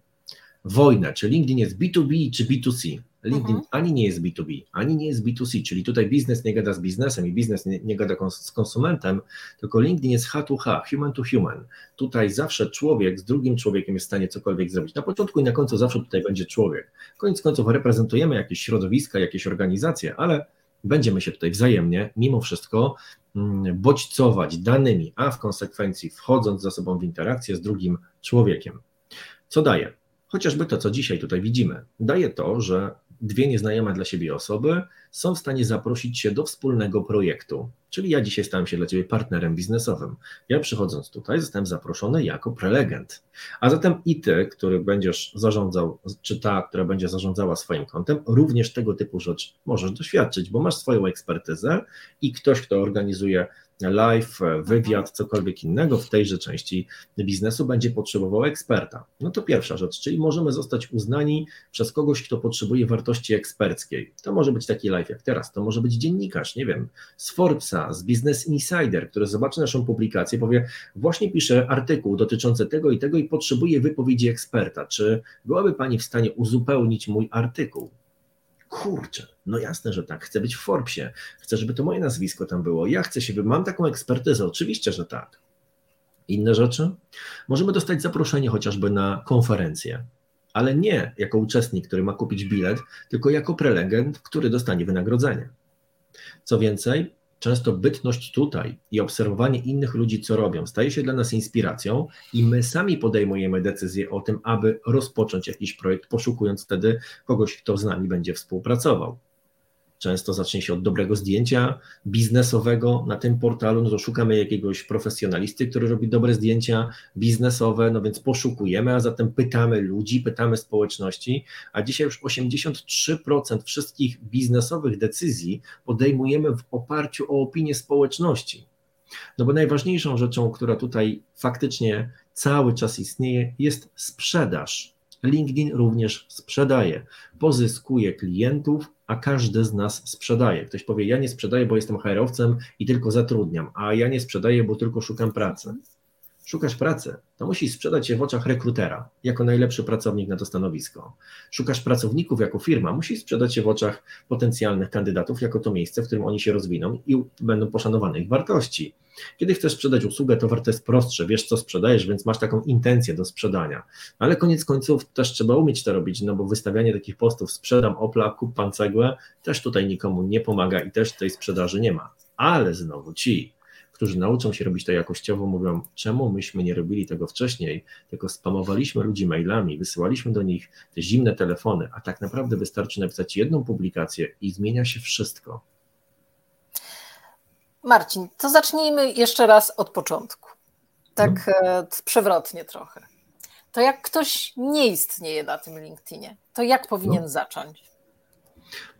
wojnę, czy LinkedIn jest B2B czy B2C. LinkedIn mhm. ani nie jest B2B, ani nie jest B2C, czyli tutaj biznes nie gada z biznesem i biznes nie, nie gada z konsumentem, tylko LinkedIn jest H2H, human to human. Tutaj zawsze człowiek z drugim człowiekiem jest w stanie cokolwiek zrobić. Na początku i na końcu zawsze tutaj będzie człowiek. Koniec końców reprezentujemy jakieś środowiska, jakieś organizacje, ale będziemy się tutaj wzajemnie, mimo wszystko, mm, bodźcować danymi, a w konsekwencji wchodząc za sobą w interakcję z drugim człowiekiem. Co daje? Chociażby to, co dzisiaj tutaj widzimy. Daje to, że dwie nieznajome dla siebie osoby są w stanie zaprosić się do wspólnego projektu. Czyli ja dzisiaj stałem się dla Ciebie partnerem biznesowym. Ja przychodząc tutaj zostałem zaproszony jako prelegent. A zatem i Ty, który będziesz zarządzał, czy ta, która będzie zarządzała swoim kontem, również tego typu rzecz możesz doświadczyć, bo masz swoją ekspertyzę i ktoś, kto organizuje live, wywiad, cokolwiek innego w tejże części biznesu będzie potrzebował eksperta. No to pierwsza rzecz, czyli możemy zostać uznani przez kogoś, kto potrzebuje wartości eksperckiej. To może być taki live jak teraz, to może być dziennikarz, nie wiem, z Forbesa, z Business Insider, który zobaczy naszą publikację, powie, właśnie piszę artykuł dotyczący tego i tego i potrzebuję wypowiedzi eksperta. Czy byłaby Pani w stanie uzupełnić mój artykuł? kurczę, no jasne, że tak, chcę być w Forbesie, chcę, żeby to moje nazwisko tam było, ja chcę się, mam taką ekspertyzę, oczywiście, że tak. Inne rzeczy? Możemy dostać zaproszenie chociażby na konferencję, ale nie jako uczestnik, który ma kupić bilet, tylko jako prelegent, który dostanie wynagrodzenie. Co więcej, często bytność tutaj i obserwowanie innych ludzi, co robią, staje się dla nas inspiracją i my sami podejmujemy decyzję o tym, aby rozpocząć jakiś projekt, poszukując wtedy kogoś, kto z nami będzie współpracował. Często zacznie się od dobrego zdjęcia biznesowego. Na tym portalu, no to szukamy jakiegoś profesjonalisty, który robi dobre zdjęcia biznesowe, no więc poszukujemy, a zatem pytamy ludzi, pytamy społeczności, a dzisiaj już 83% wszystkich biznesowych decyzji podejmujemy w oparciu o opinię społeczności. No bo najważniejszą rzeczą, która tutaj faktycznie cały czas istnieje, jest sprzedaż. LinkedIn również sprzedaje, pozyskuje klientów, a każdy z nas sprzedaje. Ktoś powie, ja nie sprzedaję, bo jestem HR-owcem i tylko zatrudniam, a ja nie sprzedaję, bo tylko szukam pracy szukasz pracy, to musisz sprzedać się w oczach rekrutera jako najlepszy pracownik na to stanowisko. Szukasz pracowników jako firma, musisz sprzedać się w oczach potencjalnych kandydatów jako to miejsce, w którym oni się rozwiną i będą poszanowane ich wartości. Kiedy chcesz sprzedać usługę, to warto jest prostsze, wiesz co sprzedajesz, więc masz taką intencję do sprzedania. Ale koniec końców też trzeba umieć to robić, no bo wystawianie takich postów sprzedam Opla, kup pan cegłę, też tutaj nikomu nie pomaga i też tej sprzedaży nie ma. Ale znowu ci, którzy nauczą się robić to jakościowo, mówią, czemu myśmy nie robili tego wcześniej, tylko spamowaliśmy ludzi mailami, wysyłaliśmy do nich te zimne telefony, a tak naprawdę wystarczy napisać jedną publikację i zmienia się wszystko. Marcin, to zacznijmy jeszcze raz od początku. Tak no. przewrotnie trochę. To jak ktoś nie istnieje na tym LinkedInie, to jak powinien no. zacząć?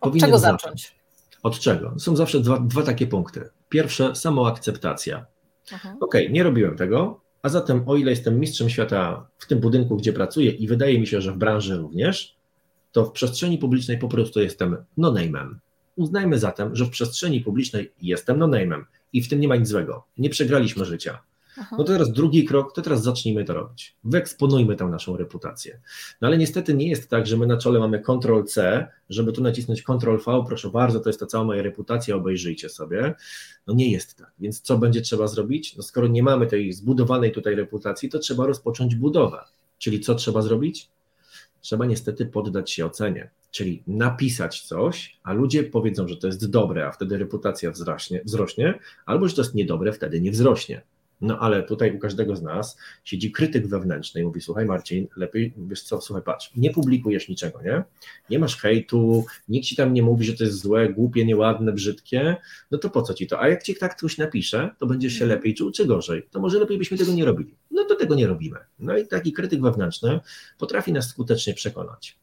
Od powinien czego zacząć? zacząć? Od czego? Są zawsze dwa, dwa takie punkty. Pierwsze, samoakceptacja. Mhm. Ok, nie robiłem tego, A zatem, o ile jestem mistrzem świata w tym budynku, gdzie pracuję i wydaje mi się, że w branży również, to w przestrzeni publicznej po prostu jestem no-name'em. Uznajmy zatem, że w przestrzeni publicznej jestem no-name'em i w tym nie ma nic złego. Nie przegraliśmy życia. No to teraz drugi krok, to teraz zacznijmy to robić. Wyeksponujmy tę naszą reputację. No ale niestety nie jest tak, że my na czole mamy Ctrl-C, żeby tu nacisnąć Ctrl-V, proszę bardzo, to jest ta cała moja reputacja, obejrzyjcie sobie. No nie jest tak. Więc co będzie trzeba zrobić? No skoro nie mamy tej zbudowanej tutaj reputacji, to trzeba rozpocząć budowę. Czyli co trzeba zrobić? Trzeba niestety poddać się ocenie czyli napisać coś, a ludzie powiedzą, że to jest dobre, a wtedy reputacja wzrośnie, wzrośnie albo że to jest niedobre, wtedy nie wzrośnie. No ale tutaj u każdego z nas siedzi krytyk wewnętrzny i mówi, słuchaj Marcin, lepiej, wiesz co, słuchaj, patrz, nie publikujesz niczego, nie? Nie masz hejtu, nikt ci tam nie mówi, że to jest złe, głupie, nieładne, brzydkie, no to po co ci to? A jak ci tak ktoś napisze, to będziesz się lepiej czuł czy gorzej? To może lepiej byśmy tego nie robili. No to tego nie robimy. No i taki krytyk wewnętrzny potrafi nas skutecznie przekonać.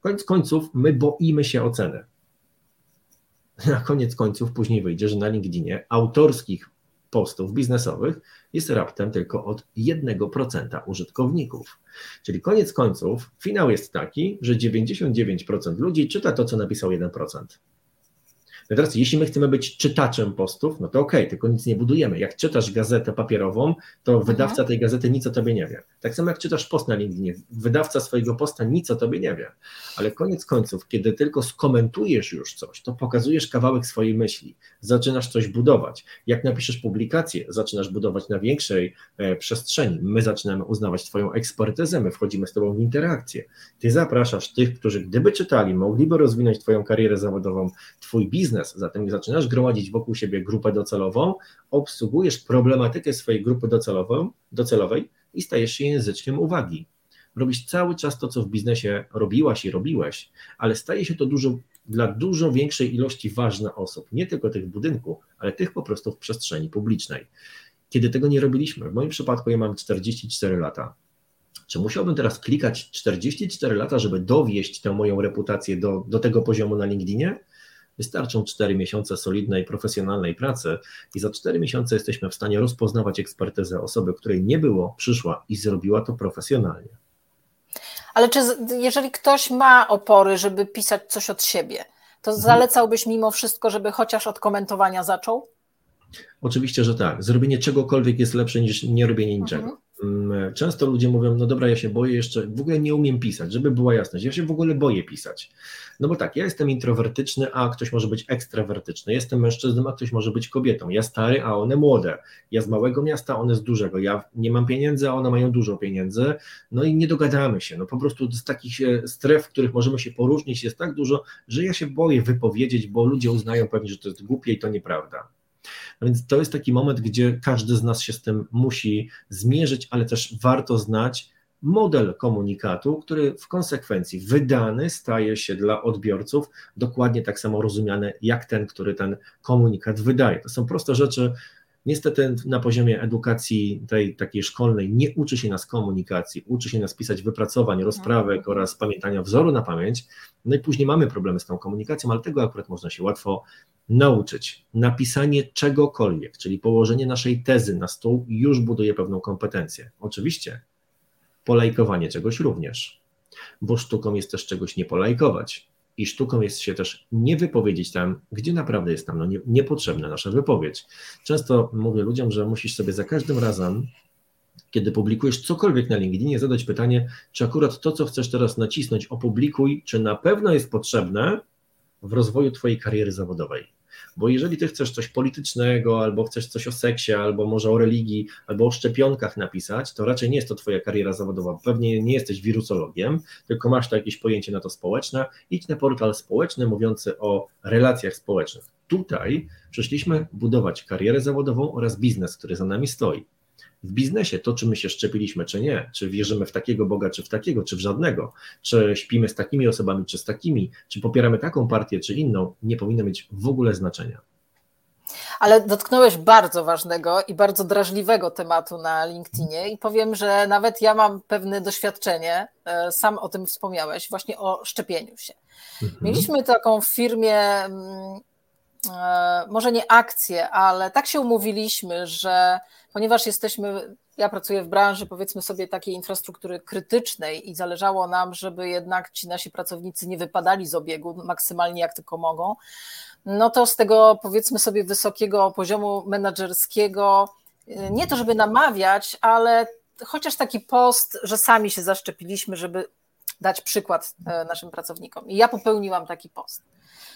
Koniec końców my boimy się oceny. Na koniec końców później wyjdzie, że na LinkedInie autorskich postów biznesowych jest raptem tylko od 1% użytkowników. Czyli koniec końców finał jest taki, że 99% ludzi czyta to, co napisał 1%. No teraz, jeśli my chcemy być czytaczem postów, no to okej, okay, tylko nic nie budujemy. Jak czytasz gazetę papierową, to mhm. wydawca tej gazety nic o tobie nie wie. Tak samo jak czytasz post na LinkedInie, wydawca swojego posta nic o tobie nie wie. Ale koniec końców, kiedy tylko skomentujesz już coś, to pokazujesz kawałek swojej myśli, zaczynasz coś budować. Jak napiszesz publikację, zaczynasz budować na większej e, przestrzeni. My zaczynamy uznawać twoją ekspertyzę, my wchodzimy z tobą w interakcję. Ty zapraszasz tych, którzy gdyby czytali, mogliby rozwinąć twoją karierę zawodową, twój biznes, biznes. Zatem zaczynasz gromadzić wokół siebie grupę docelową, obsługujesz problematykę swojej grupy docelową, docelowej i stajesz się języczkiem uwagi. Robisz cały czas to, co w biznesie robiłaś i robiłeś, ale staje się to dużo, dla dużo większej ilości ważnych osób, nie tylko tych w budynku, ale tych po prostu w przestrzeni publicznej. Kiedy tego nie robiliśmy, w moim przypadku ja mam 44 lata, czy musiałbym teraz klikać 44 lata, żeby dowieść tę moją reputację do, do tego poziomu na LinkedInie? Wystarczą 4 miesiące solidnej, profesjonalnej pracy i za 4 miesiące jesteśmy w stanie rozpoznawać ekspertyzę osoby, której nie było, przyszła i zrobiła to profesjonalnie. Ale czy jeżeli ktoś ma opory, żeby pisać coś od siebie, to mhm. zalecałbyś mimo wszystko, żeby chociaż od komentowania zaczął? Oczywiście, że tak. Zrobienie czegokolwiek jest lepsze niż nie robienie niczego. Mhm. Mm, często ludzie mówią, no dobra, ja się boję jeszcze, w ogóle nie umiem pisać, żeby była jasność, ja się w ogóle boję pisać. No bo tak, ja jestem introwertyczny, a ktoś może być ekstrawertyczny, jestem mężczyzną, a ktoś może być kobietą, ja stary, a one młode, ja z małego miasta, one z dużego, ja nie mam pieniędzy, a one mają dużo pieniędzy, no i nie dogadamy się, no po prostu z takich e, stref, w których możemy się poróżnić jest tak dużo, że ja się boję wypowiedzieć, bo ludzie uznają pewnie, że to jest głupie i to nieprawda. Więc to jest taki moment, gdzie każdy z nas się z tym musi zmierzyć, ale też warto znać model komunikatu, który w konsekwencji wydany staje się dla odbiorców dokładnie tak samo rozumiany jak ten, który ten komunikat wydaje. To są proste rzeczy, Niestety na poziomie edukacji tej takiej szkolnej nie uczy się nas komunikacji, uczy się nas pisać wypracowań, rozprawek mhm. oraz pamiętania wzoru na pamięć. No i później mamy problemy z tą komunikacją, ale tego akurat można się łatwo nauczyć. Napisanie czegokolwiek, czyli położenie naszej tezy na stół już buduje pewną kompetencję. Oczywiście polajkowanie czegoś również, bo sztuką jest też czegoś nie polajkować i sztuką jest się też nie wypowiedzieć tam, gdzie naprawdę jest tam no, nie, niepotrzebna nasza wypowiedź. Często mówię ludziom, że musisz sobie za każdym razem, kiedy publikujesz cokolwiek na LinkedInie, zadać pytanie, czy akurat to, co chcesz teraz nacisnąć, opublikuj, czy na pewno jest potrzebne w rozwoju Twojej kariery zawodowej. Bo jeżeli ty chcesz coś politycznego, albo chcesz coś o seksie, albo może o religii, albo o szczepionkach napisać, to raczej nie jest to twoja kariera zawodowa. Pewnie nie jesteś wirusologiem, tylko masz to jakieś pojęcie na to społeczne. Idź na portal społeczny mówiący o relacjach społecznych. Tutaj przyszliśmy budować karierę zawodową oraz biznes, który za nami stoi w biznesie, to czy my się szczepiliśmy, czy nie, czy wierzymy w takiego Boga, czy w takiego, czy w żadnego, czy śpimy z takimi osobami, czy z takimi, czy popieramy taką partię, czy inną, nie powinno mieć w ogóle znaczenia. Ale dotknąłeś bardzo ważnego i bardzo drażliwego tematu na LinkedInie i powiem, że nawet ja mam pewne doświadczenie, e, sam o tym wspomniałeś, właśnie o szczepieniu się. Mhm. Mieliśmy taką w firmie mm, może nie akcję, ale tak się umówiliśmy, że ponieważ jesteśmy ja pracuję w branży, powiedzmy sobie, takiej infrastruktury krytycznej i zależało nam, żeby jednak ci nasi pracownicy nie wypadali z obiegu maksymalnie jak tylko mogą, no to z tego powiedzmy sobie wysokiego poziomu menedżerskiego, y, nie to żeby namawiać, ale chociaż taki post, że sami się zaszczepiliśmy, żeby dać przykład e, naszym pracownikom. I ja popełniłam taki post.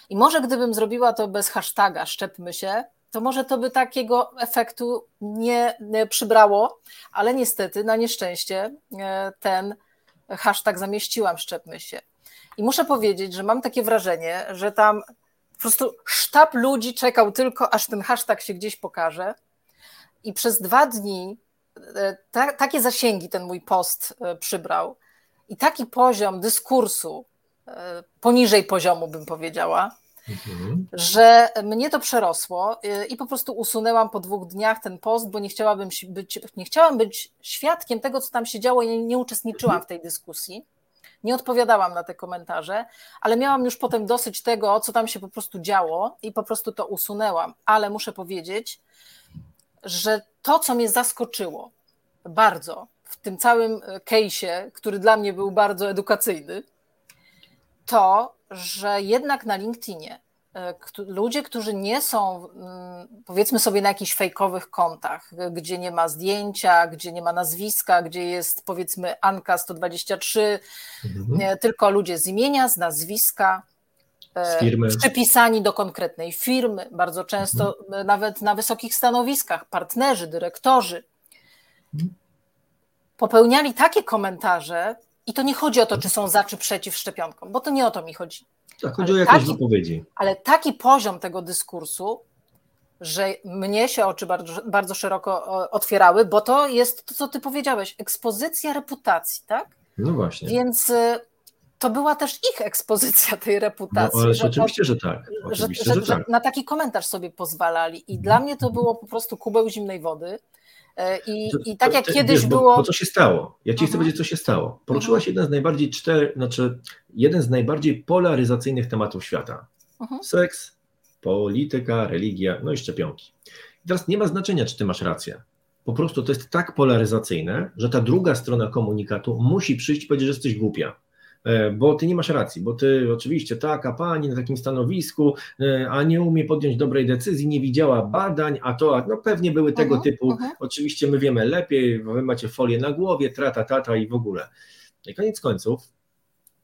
I może gdybym zrobiła to bez hashtaga szczepmy się, to może to by takiego efektu nie przybrało, ale niestety, na nieszczęście, e, ten hashtag zamieściłam szczepmy się. I muszę powiedzieć, że mam takie wrażenie, że tam po prostu sztab ludzi czekał tylko, aż ten hashtag się gdzieś pokaże. I przez dwa dni e, ta, takie zasięgi ten mój post e, przybrał i taki poziom dyskursu, poniżej poziomu bym powiedziała, Mhm. że mnie to przerosło y, i po prostu usunęłam po dwóch dniach ten post, bo nie chciałabym być, nie chciałam być świadkiem tego, co tam się działo, i nie uczestniczyłam mhm. w tej dyskusji. Nie odpowiadałam na te komentarze, ale miałam już potem dosyć tego, co tam się po prostu działo i po prostu to usunęłam. Ale muszę powiedzieć, że to, co mnie zaskoczyło bardzo w tym całym case'ie, który dla mnie był bardzo edukacyjny, to, że jednak na LinkedInie e, ludzie, którzy nie są, mm, powiedzmy sobie, na jakichś fejkowych kontach, gdzie nie ma zdjęcia, gdzie nie ma nazwiska, gdzie jest powiedzmy Anka 123, mhm. E, tylko ludzie z imienia, z nazwiska, e, z przypisani do konkretnej firmy, bardzo często mhm. nawet na wysokich stanowiskach, partnerzy, dyrektorzy, mhm. popełniali takie komentarze, i to nie chodzi o to, czy są za czy przeciw szczepionkom, bo to nie o to mi chodzi. Tak, chodzi ale o jakieś taki, wypowiedzi. Ale taki poziom tego dyskursu, że mnie się oczy bardzo, bardzo szeroko otwierały, bo to jest to, co ty powiedziałeś, ekspozycja reputacji, tak? No właśnie. Więc y, to była też ich ekspozycja tej reputacji. No, ale że oczywiście, to, że tak. Oczywiście, że, że, że, tak. na taki komentarz sobie pozwalali. I dla mnie to było po prostu kubeł zimnej wody. E, I, i tak jak kiedyś wiesz, było. Bo, co się stało? Ja ci chcę mhm. powiedzieć, co się stało. Mhm. jeden z najbardziej cztery, znaczy jeden z najbardziej polaryzacyjnych tematów świata. Mhm. Seks, polityka, religia, no i szczepionki. I teraz nie ma znaczenia, czy ty masz rację. Po prostu to jest tak polaryzacyjne, że ta druga strona komunikatu musi przyjść i powiedzieć, że jesteś głupia. E, bo ty nie masz racji, bo ty oczywiście taka pani na takim stanowisku, e, a nie umie podjąć dobrej decyzji, nie widziała badań, a to, no pewnie były tego uh mhm, typu, uh mhm. oczywiście my wiemy lepiej, wy macie folię na głowie, trata, tata i w ogóle. I koniec końców,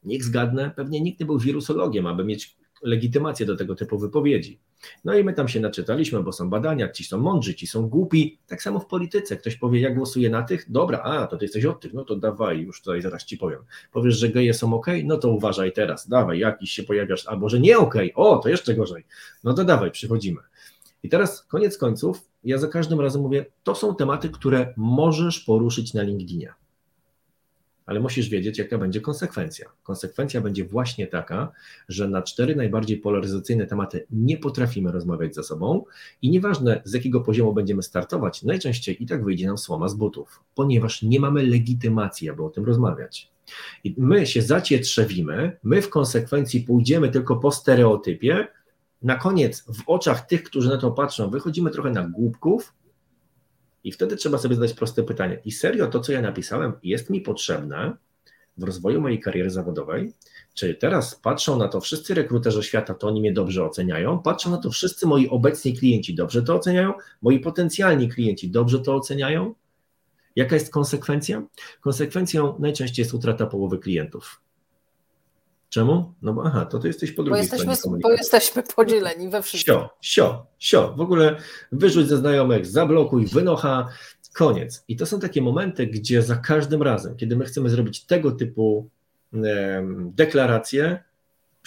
niech zgadnę, pewnie nikt nie był wirusologiem, aby mieć legitymację do tego typu wypowiedzi. No i my tam się naczytaliśmy, bo są badania, ci są mądrzy, ci są głupi. Tak samo w polityce. Ktoś powie, ja głosuję na tych, dobra, a to ty jesteś od tych, no to dawaj, już tutaj zaraz ci powiem. Powiesz, że geje są ok, no to uważaj teraz, dawaj, jakiś się pojawiasz, albo że nie ok, o, to jeszcze gorzej. No to dawaj, przychodzimy. I teraz koniec końców, ja za każdym razem mówię, to są tematy, które możesz poruszyć na LinkedInie ale musisz wiedzieć, jaka będzie konsekwencja. Konsekwencja będzie właśnie taka, że na cztery najbardziej polaryzacyjne tematy nie potrafimy rozmawiać ze sobą i nieważne z jakiego poziomu będziemy startować, najczęściej i tak wyjdzie nam słoma z butów, ponieważ nie mamy legitymacji, aby o tym rozmawiać. I my się zacietrzewimy, my w konsekwencji pójdziemy tylko po stereotypie, na koniec w oczach tych, którzy na to patrzą, wychodzimy trochę na głupków, i wtedy trzeba sobie zadać proste pytanie: i serio to, co ja napisałem, jest mi potrzebne w rozwoju mojej kariery zawodowej? Czy teraz patrzą na to wszyscy rekruterzy świata, to oni mnie dobrze oceniają? Patrzą na to wszyscy moi obecni klienci, dobrze to oceniają? Moi potencjalni klienci dobrze to oceniają? Jaka jest konsekwencja? Konsekwencją najczęściej jest utrata połowy klientów. Czemu? No bo aha, to ty jesteś po drugiej bo jesteśmy, stronie Bo jesteśmy podzieleni we wszystkim. Sio, sio, sio. W ogóle wyrzuć ze znajomych, zablokuj, wynocha, koniec. I to są takie momenty, gdzie za każdym razem, kiedy my chcemy zrobić tego typu deklaracje,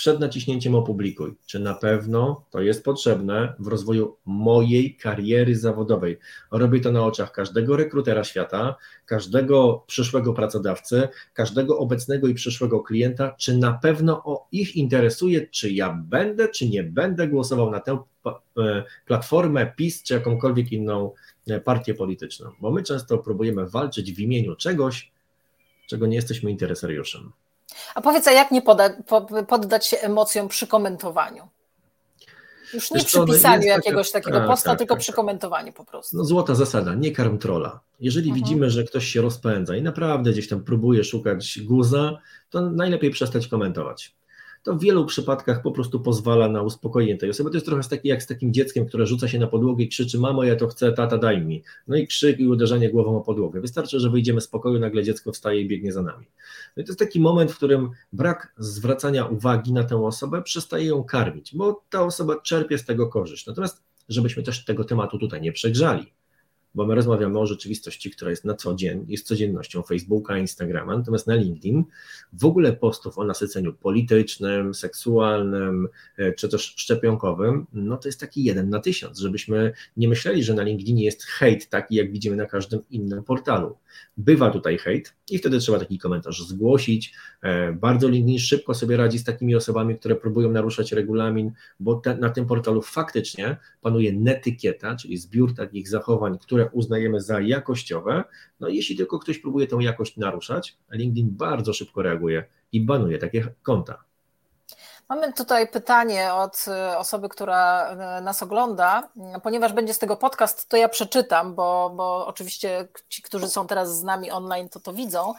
przed naciśnięciem opublikuj, czy na pewno to jest potrzebne w rozwoju mojej kariery zawodowej. Robię to na oczach każdego rekrutera świata, każdego przyszłego pracodawcy, każdego obecnego i przyszłego klienta, czy na pewno o ich interesuje, czy ja będę, czy nie będę głosował na tę e, platformę PiS, czy jakąkolwiek inną e, partię polityczną, bo my często próbujemy walczyć w imieniu czegoś, czego nie jesteśmy interesariuszem. A powiedz, a jak nie poda, poddać się emocjom przy komentowaniu? Już nie przy no, pisaniu jakiegoś taka, takiego tak, posta, tak, tylko tak, przy komentowaniu po prostu. No złota zasada, nie karm trola. Jeżeli mhm. widzimy, że ktoś się rozpędza i naprawdę gdzieś tam próbuje szukać guza, to najlepiej przestać komentować to w wielu przypadkach po prostu pozwala na uspokojenie tej osoby. To jest trochę taki jak z takim dzieckiem, które rzuca się na podłogę i krzyczy: Mamo, ja to chcę, tata, daj mi. No i krzyk i uderzenie głową o podłogę. Wystarczy, że wyjdziemy z pokoju, nagle dziecko wstaje i biegnie za nami. No i to jest taki moment, w którym brak zwracania uwagi na tę osobę przestaje ją karmić, bo ta osoba czerpie z tego korzyść. Natomiast, żebyśmy też tego tematu tutaj nie przegrzali bo my rozmawiamy o rzeczywistości, która jest na co dzień, jest codziennością Facebooka, Instagrama, natomiast na LinkedIn w ogóle postów o nasyceniu politycznym, seksualnym e, czy też szczepionkowym, no to jest taki jeden na tysiąc, żebyśmy nie myśleli, że na LinkedInie jest hejt taki, jak widzimy na każdym innym portalu. Bywa tutaj hejt i wtedy trzeba taki komentarz zgłosić. E, bardzo LinkedIn szybko sobie radzi z takimi osobami, które próbują naruszać regulamin, bo te, na tym portalu faktycznie panuje netykieta, czyli zbiór takich zachowań, które które uznajemy za jakościowe. No i jeśli tylko ktoś próbuje tę jakość naruszać, LinkedIn bardzo szybko reaguje i banuje takie konta. Mamy tutaj pytanie od e, osoby, która e, nas ogląda. Ponieważ będzie z tego podcast, to ja przeczytam, bo, bo oczywiście ci, którzy są teraz z nami online, to to widzą.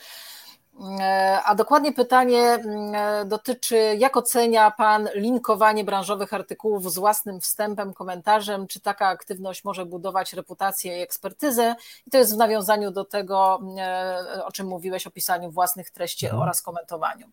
E, a dokładnie pytanie mm, e, dotyczy, jak ocenia Pan linkowanie branżowych artykułów z własnym wstępem, komentarzem? Czy taka aktywność może budować reputację i ekspertyzę? I to jest w nawiązaniu do tego, e, o czym mówiłeś, o pisaniu własnych treści mhm. oraz komentowaniu.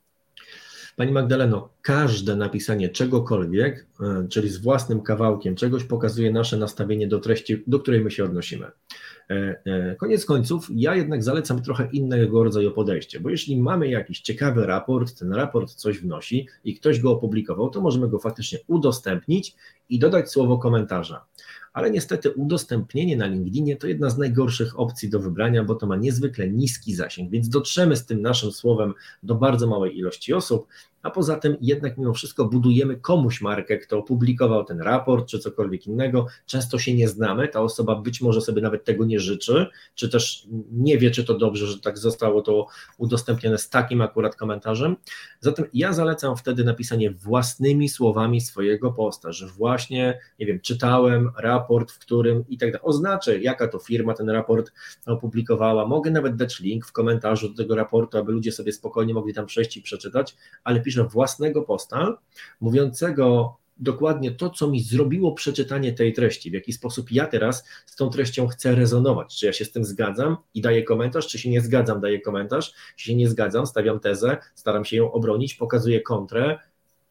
Pani Magdaleno, każde napisanie czegokolwiek, czyli z własnym kawałkiem czegoś, pokazuje nasze nastawienie do treści, do której my się odnosimy. E, e, koniec końców, ja jednak zalecam trochę innego rodzaju podejście, bo jeśli mamy jakiś ciekawy raport, ten raport coś wnosi i ktoś go opublikował, to możemy go faktycznie udostępnić i dodać słowo komentarza ale niestety udostępnienie na LinkedInie to jedna z najgorszych opcji do wybrania, bo to ma niezwykle niski zasięg, więc dotrzemy z tym naszym słowem do bardzo małej ilości osób, a poza tym jednak mimo wszystko budujemy komuś markę, kto opublikował ten raport czy cokolwiek innego. Często się nie znamy, ta osoba być może sobie nawet tego nie życzy, czy też nie wie, czy to dobrze, że tak zostało to udostępnione z takim akurat komentarzem. Zatem ja zalecam wtedy napisanie własnymi słowami swojego posta, że właśnie, nie wiem, czytałem raport, w którym i tak dalej. Oznaczę, jaka to firma ten raport opublikowała. Mogę nawet dać link w komentarzu do tego raportu, aby ludzie sobie spokojnie mogli tam przejść i przeczytać, ale napiszę własnego posta, mówiącego dokładnie to, co mi zrobiło przeczytanie tej treści, w jaki sposób ja teraz z tą treścią chcę rezonować, czy ja się z tym zgadzam i daję komentarz, czy się nie zgadzam, daję komentarz, jeśli się nie zgadzam, stawiam tezę, staram się ją obronić, pokazuję kontrę,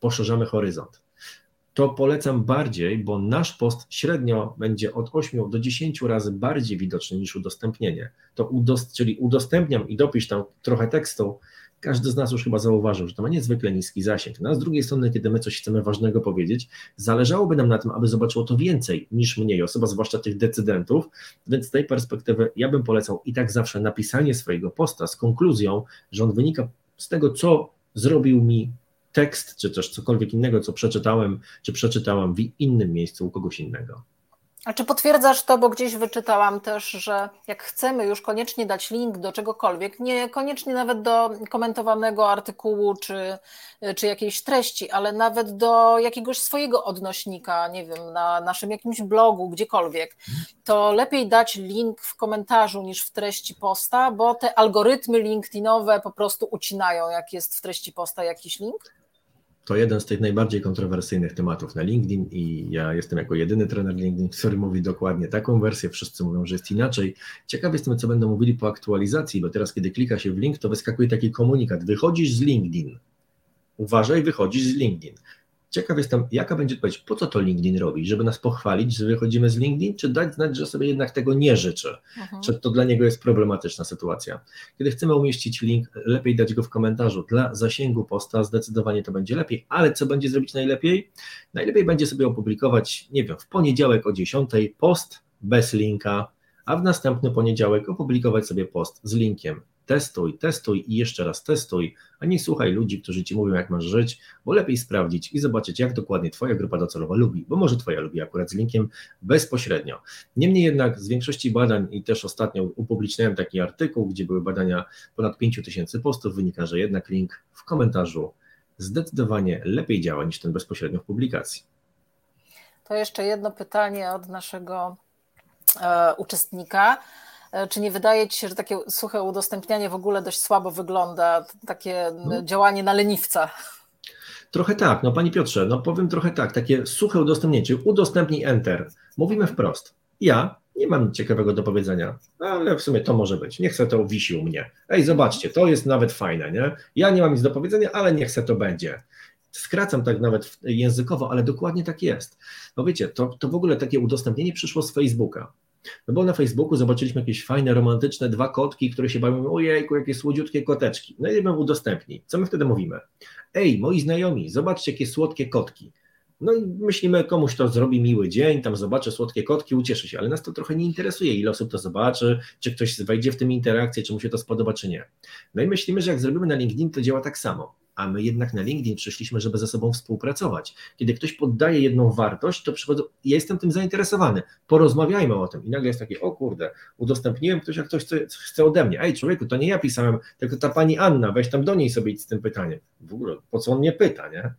poszerzamy horyzont. To polecam bardziej, bo nasz post średnio będzie od 8 do 10 razy bardziej widoczny niż udostępnienie. To udost, czyli udostępniam i dopisz tam trochę tekstu, każdy z nas już chyba zauważył, że to ma niezwykle niski zasięg. No a z drugiej strony, kiedy my coś chcemy ważnego powiedzieć, zależałoby nam na tym, aby zobaczyło to więcej niż mniej osób, zwłaszcza tych decydentów, więc z tej perspektywy ja bym polecał i tak zawsze napisanie swojego posta z konkluzją, że on wynika z tego, co zrobił mi tekst, czy też cokolwiek innego, co przeczytałem, czy przeczytałam w innym miejscu u kogoś innego. A czy potwierdzasz to, bo gdzieś wyczytałam też, że jak chcemy już koniecznie dać link do czegokolwiek, nie koniecznie nawet do komentowanego artykułu czy, czy jakiejś treści, ale nawet do jakiegoś swojego odnośnika, nie wiem, na naszym jakimś blogu, gdziekolwiek, to lepiej dać link w komentarzu niż w treści posta, bo te algorytmy LinkedInowe po prostu ucinają, jak jest w treści posta jakiś link? To jeden z tych najbardziej kontrowersyjnych tematów na LinkedIn i ja jestem jako jedyny trener LinkedIn, który mówi dokładnie taką wersję, wszyscy mówią, że jest inaczej. Ciekaw jestem, co będą mówili po aktualizacji, bo teraz, kiedy klika się w link, to wyskakuje taki komunikat, wychodzisz z LinkedIn. Uważaj, wychodzisz z LinkedIn. Ciekaw jestem, jaka będzie odpowiedź, po co to LinkedIn robi? Żeby nas pochwalić, że wychodzimy z LinkedIn, czy dać znać, że sobie jednak tego nie życzy, mhm. czy to dla niego jest problematyczna sytuacja. Kiedy chcemy umieścić link, lepiej dać go w komentarzu. Dla zasięgu posta zdecydowanie to będzie lepiej, ale co będzie zrobić najlepiej? Najlepiej będzie sobie opublikować, nie wiem, w poniedziałek o 10 post bez linka, a w następny poniedziałek opublikować sobie post z linkiem testuj, testuj i jeszcze raz testuj, a nie słuchaj ludzi, którzy ci mówią, jak masz żyć, bo lepiej sprawdzić i zobaczyć, jak dokładnie Twoja grupa docelowa lubi, bo może Twoja lubi akurat z linkiem bezpośrednio. Niemniej jednak z większości badań i też ostatnio upubliczniałem taki artykuł, gdzie były badania ponad 5000 postów, wynika, że jednak link w komentarzu zdecydowanie lepiej działa niż ten bezpośrednio w publikacji To jeszcze jedno pytanie od naszego e, uczestnika. E, czy nie wydaje Ci się, że takie suche udostępnianie w ogóle dość słabo wygląda, takie no. działanie na leniwca? Trochę tak, no Panie Piotrze, no powiem trochę tak, takie suche udostępnienie, udostępnij Enter. Mówimy wprost. Ja nie mam ciekawego do powiedzenia, ale w sumie to może być. Niech se to wisi u mnie. Ej, zobaczcie, to jest nawet fajne, nie? Ja nie mam nic do powiedzenia, ale niech se to będzie. Skracam tak nawet językowo, ale dokładnie tak jest. No wiecie, to, to w ogóle takie udostępnienie przyszło z Facebooka. No bo na Facebooku zobaczyliśmy jakieś fajne, romantyczne dwa kotki, które się bawią, ojejku, jakie słodziutkie koteczki. No i bym udostępnij. Co my wtedy mówimy? Ej, moi znajomi, zobaczcie, jakie słodkie kotki. No i myślimy, komuś to zrobi miły dzień, tam zobaczy słodkie kotki, ucieszy się, ale nas to trochę nie interesuje, ile osób to zobaczy, czy ktoś wejdzie w tym interakcję, czy mu się to spodoba, czy nie. No i myślimy, że jak zrobimy na LinkedIn, to działa tak samo. A my jednak na LinkedIn przyszliśmy, żeby ze sobą współpracować. Kiedy ktoś poddaje jedną wartość, to przychodzą, ja jestem tym zainteresowany, porozmawiajmy o tym. I nagle jest takie, o kurde, udostępniłem ktoś, jak ktoś chce ode mnie. Ej, człowieku, to nie ja pisałem, tylko ta pani Anna, weź tam do niej sobie idź z tym pytaniem. W ogóle, po co on mnie pyta, nie?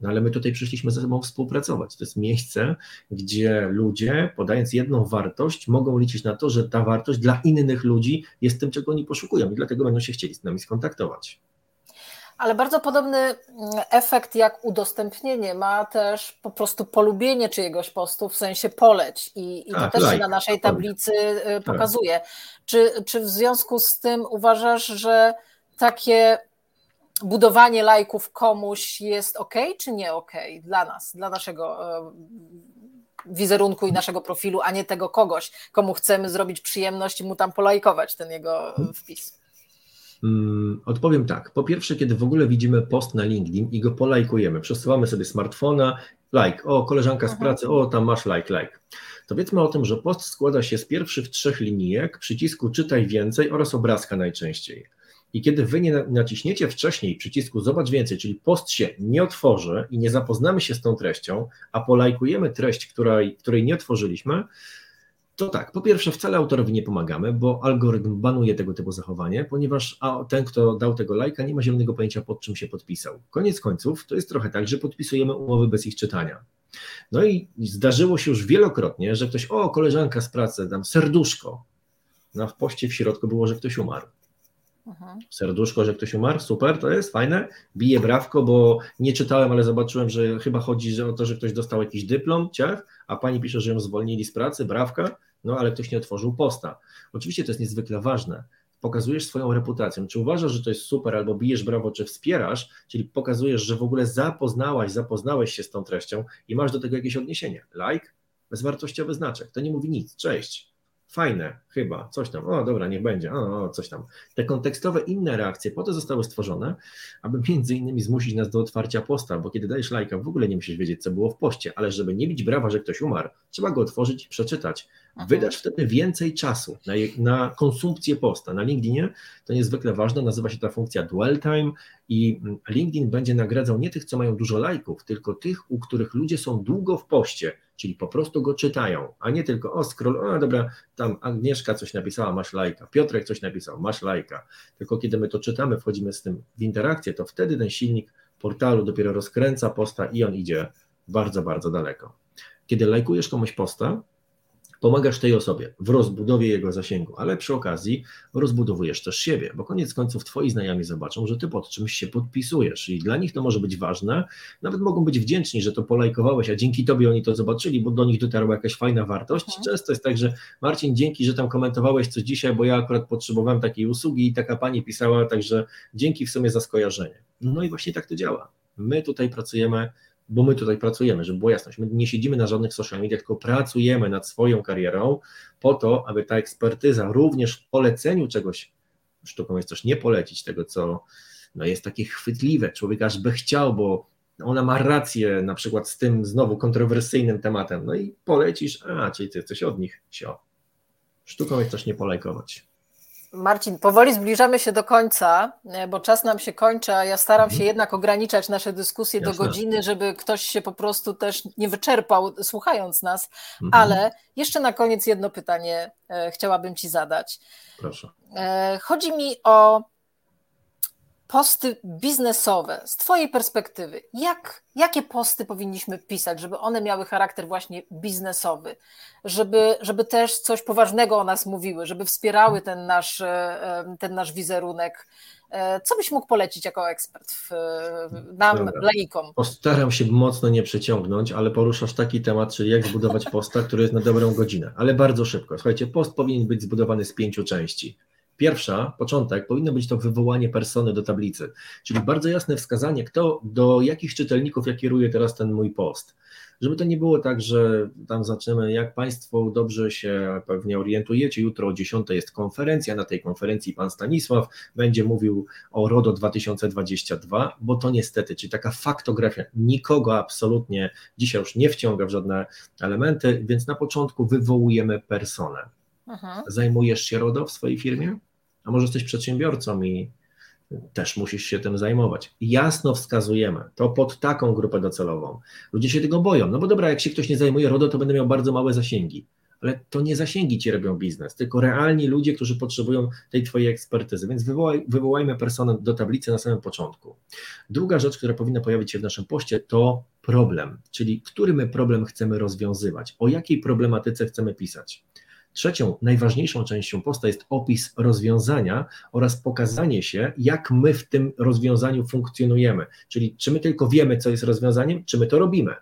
No ale my tutaj przyszliśmy ze sobą współpracować. To jest miejsce, gdzie ludzie, podając jedną wartość, mogą liczyć na to, że ta wartość dla innych ludzi jest tym, czego oni poszukują i dlatego będą się chcieli z nami skontaktować. Ale bardzo podobny mm, efekt jak udostępnienie ma też po prostu polubienie czyjegoś postu, w sensie poleć. I, i to też like. się na naszej tablicy y, tak. pokazuje. Czy, czy w związku z tym uważasz, że takie budowanie lajków komuś jest ok, czy nie ok dla nas, dla naszego e, wizerunku i naszego profilu, a nie tego kogoś, komu chcemy zrobić przyjemność i mu tam polajkować ten jego wpis? Mm, odpowiem tak. Po pierwsze, kiedy w ogóle widzimy post na LinkedIn i go polajkujemy, przesuwamy sobie smartfona, like, o koleżanka z mhm. pracy, o tam masz like, like. To wiedzmy o tym, że post składa się z pierwszych trzech linijek, przycisku czytaj więcej oraz obrazka najczęściej. I kiedy wy nie naciśniecie wcześniej przycisku Zobacz więcej, czyli post się nie otworzy i nie zapoznamy się z tą treścią, a polajkujemy treść, której, której nie otworzyliśmy, to tak, po pierwsze wcale autorowi nie pomagamy, bo algorytm banuje tego typu zachowanie, ponieważ a ten, kto dał tego lajka, nie ma zielonego pojęcia pod czym się podpisał. Koniec końców to jest trochę tak, że podpisujemy umowy bez ich czytania. No i zdarzyło się już wielokrotnie, że ktoś, o koleżanka z pracy, dam serduszko. No w poście w środku było, że ktoś umarł. Mhm. Serduszko, że ktoś umarł, super, to jest fajne. Biję brawko, bo nie czytałem, ale zobaczyłem, że chyba chodzi o to, że ktoś dostał jakiś dyplom, ciach, a pani pisze, że ją zwolnili z pracy, brawka, no ale ktoś nie otworzył posta. Oczywiście to jest niezwykle ważne. Pokazujesz swoją reputację. Czy uważasz, że to jest super, albo bijesz brawo, czy wspierasz, czyli pokazujesz, że w ogóle zapoznałaś, zapoznałeś się z tą treścią i masz do tego jakieś odniesienie. Like, bezwartościowy znaczek. To nie mówi nic. Cześć fajne, chyba, coś tam, o dobra, niech będzie, o, coś tam. Te kontekstowe inne reakcje po to zostały stworzone, aby między innymi zmusić nas do otwarcia posta, bo kiedy dajesz lajka, w ogóle nie musisz wiedzieć, co było w poście, ale żeby nie bić brawa, że ktoś umarł, trzeba go otworzyć i przeczytać. Mhm. Wydasz wtedy więcej czasu na, na konsumpcję posta. Na LinkedInie to niezwykle ważne, nazywa się ta funkcja dwell time i LinkedIn będzie nagradzał nie tych, co mają dużo lajków, tylko tych, u których ludzie są długo w poście, czyli po prostu go czytają, a nie tylko o scroll, o dobra, tam Agnieszka coś napisała, masz lajka, Piotrek coś napisał, masz lajka, tylko kiedy my to czytamy, wchodzimy z tym w interakcję, to wtedy ten silnik portalu dopiero rozkręca posta i on idzie bardzo, bardzo daleko. Kiedy lajkujesz komuś posta, pomagasz tej osobie w rozbudowie jego zasięgu, ale przy okazji rozbudowujesz też siebie, bo koniec końców twoi znajomi zobaczą, że ty pod czymś się podpisujesz i dla nich to może być ważne, nawet mogą być wdzięczni, że to polajkowałeś, a dzięki tobie oni to zobaczyli, bo do nich dotarła jakaś fajna wartość. Mhm. Często jest tak, że Marcin, dzięki, że tam komentowałeś coś dzisiaj, bo ja akurat potrzebowałem takiej usługi i taka pani pisała, także dzięki w sumie za skojarzenie. No i właśnie tak to działa. My tutaj pracujemy bo my tutaj pracujemy, żeby było jasność, my nie siedzimy na żadnych social mediach, tylko pracujemy nad swoją karierą po to, aby ta ekspertyza również w poleceniu czegoś, sztuką jest też nie polecić tego, co no, jest takie chwytliwe, człowiek aż by chciał, bo ona ma rację na przykład z tym znowu kontrowersyjnym tematem, no i polecisz, a, czyli ty coś od nich, sio. Sztuką jest też nie polajkować. Marcin, powoli zbliżamy się do końca, e, bo czas nam się kończy, a ja staram się mhm. jednak ograniczać nasze dyskusje Jasne. do godziny, żeby ktoś się po prostu też nie wyczerpał słuchając nas. Mhm. Ale jeszcze na koniec jedno pytanie e, chciałabym Ci zadać. Proszę. E, chodzi mi o posty biznesowe z Twojej perspektywy, jak, jakie posty powinniśmy pisać, żeby one miały charakter właśnie biznesowy, żeby, żeby też coś poważnego o nas mówiły, żeby wspierały ten nasz, e, ten nasz wizerunek? E, co byś mógł polecić jako ekspert w, nam, Dobra. laikom? Postaram się mocno nie przeciągnąć, ale poruszasz taki temat, czyli jak zbudować posta, który jest na dobrą godzinę, ale bardzo szybko. Słuchajcie, post powinien być zbudowany z pięciu części. Pierwsza, początek, powinno być to wywołanie persony do tablicy, czyli bardzo jasne wskazanie, kto, do jakich czytelników ja kieruję teraz ten mój post. Żeby to nie było tak, że tam zaczniemy, jak Państwo dobrze się pewnie orientujecie, jutro o 10 jest konferencja, na tej konferencji Pan Stanisław będzie mówił o RODO 2022, bo to niestety, czyli taka faktografia, nikogo absolutnie dzisiaj już nie wciąga w żadne elementy, więc na początku wywołujemy personę. Aha. Zajmujesz się RODO w swojej firmie? A może jesteś przedsiębiorcą i też musisz się tym zajmować. Jasno wskazujemy to pod taką grupę docelową. Ludzie się tego boją, no bo dobra, jak się ktoś nie zajmuje RODO, to będę miał bardzo małe zasięgi. Ale to nie zasięgi ci robią biznes, tylko realni ludzie, którzy potrzebują tej twojej ekspertyzy. Więc wywołaj, wywołajmy personę do tablicy na samym początku. Druga rzecz, która powinna pojawić się w naszym poście, to problem, czyli który my problem chcemy rozwiązywać, o jakiej problematyce chcemy pisać. Trzecią, najważniejszą częścią posta jest opis rozwiązania oraz pokazanie się, jak my w tym rozwiązaniu funkcjonujemy. Czyli czy my tylko wiemy, co jest rozwiązaniem, czy my to robimy.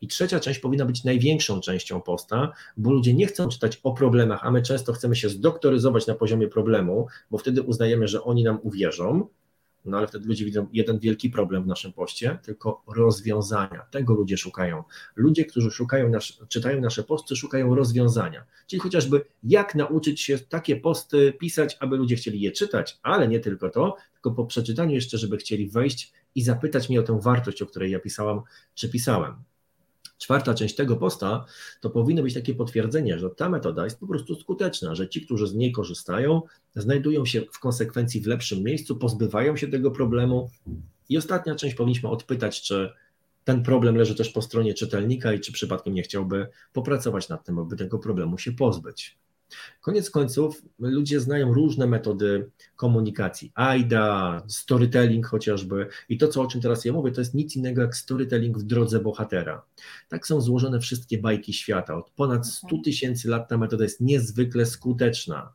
I trzecia część powinna być największą częścią posta, bo ludzie nie chcą czytać o problemach, a my często chcemy się zdoktoryzować na poziomie problemu, bo wtedy uznajemy, że oni nam uwierzą, no ale wtedy ludzie widzą jeden wielki problem w naszym poście, tylko rozwiązania. Tego ludzie szukają. Ludzie, którzy szukają nasz, czytają nasze posty, szukają rozwiązania. Czyli chociażby jak nauczyć się takie posty pisać, aby ludzie chcieli je czytać, ale nie tylko to, tylko po przeczytaniu jeszcze, żeby chcieli wejść i zapytać mnie o tę wartość, o której ja pisałam, czy pisałem czwarta część tego posta, to powinno być takie potwierdzenie, że ta metoda jest po prostu skuteczna, że ci, którzy z niej korzystają, znajdują się w konsekwencji w lepszym miejscu, pozbywają się tego problemu. I ostatnia część powinniśmy odpytać, czy ten problem leży też po stronie czytelnika i czy przypadkiem nie chciałby popracować nad tym, aby tego problemu się pozbyć. Koniec końców, ludzie znają różne metody komunikacji. AIDA, storytelling chociażby. I to, co, o czym teraz ja mówię, to jest nic innego jak storytelling w drodze bohatera. Tak są złożone wszystkie bajki świata. Od ponad 100 tysięcy lat ta metoda jest niezwykle skuteczna.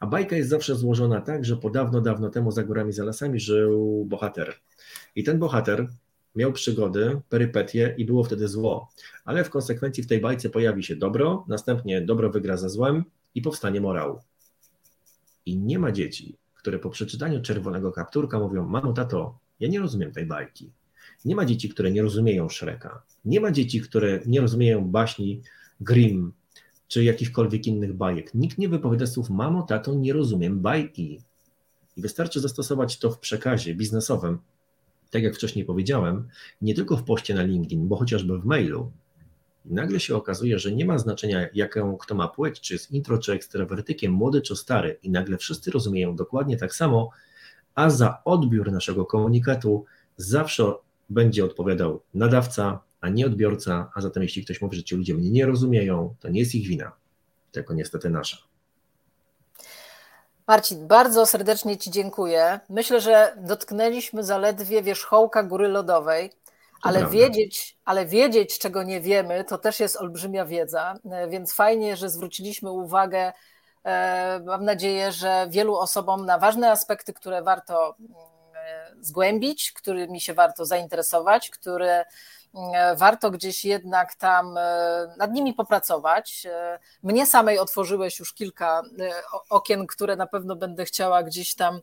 A bajka jest zawsze złożona tak, że po dawno, dawno temu za górami, za lasami żył bohater. I ten bohater miał przygody, perypetie i było wtedy zło. Ale w konsekwencji w tej bajce pojawi się dobro, następnie dobro wygra ze złem, i powstanie morału. I nie ma dzieci, które po przeczytaniu czerwonego kapturka mówią: Mamo, tato, ja nie rozumiem tej bajki. Nie ma dzieci, które nie rozumieją Shreka. Nie ma dzieci, które nie rozumieją baśni Grimm czy jakichkolwiek innych bajek. Nikt nie wypowiada słów: Mamo, tato, nie rozumiem bajki. I wystarczy zastosować to w przekazie biznesowym, tak jak wcześniej powiedziałem, nie tylko w poście na LinkedIn, bo chociażby w mailu, i nagle się okazuje, że nie ma znaczenia, jaką kto ma płeć, czy jest intro, czy ekstrawertykiem, młody, czy stary, i nagle wszyscy rozumieją dokładnie tak samo, a za odbiór naszego komunikatu zawsze będzie odpowiadał nadawca, a nie odbiorca, a zatem jeśli ktoś mówi, że ci ludzie mnie nie rozumieją, to nie jest ich wina, tylko niestety nasza. Marcin, bardzo serdecznie Ci dziękuję. Myślę, że dotknęliśmy zaledwie wierzchołka góry lodowej. Ale wiedzieć, ale wiedzieć, czego nie wiemy, to też jest olbrzymia wiedza, e, więc fajnie, że zwróciliśmy uwagę. E, mam nadzieję, że wielu osobom na ważne aspekty, które warto mm, e, zgłębić, którymi się warto zainteresować, które warto gdzieś jednak tam e, nad nimi popracować. E, mnie samej otworzyłeś już kilka okien, które na pewno będę chciała gdzieś tam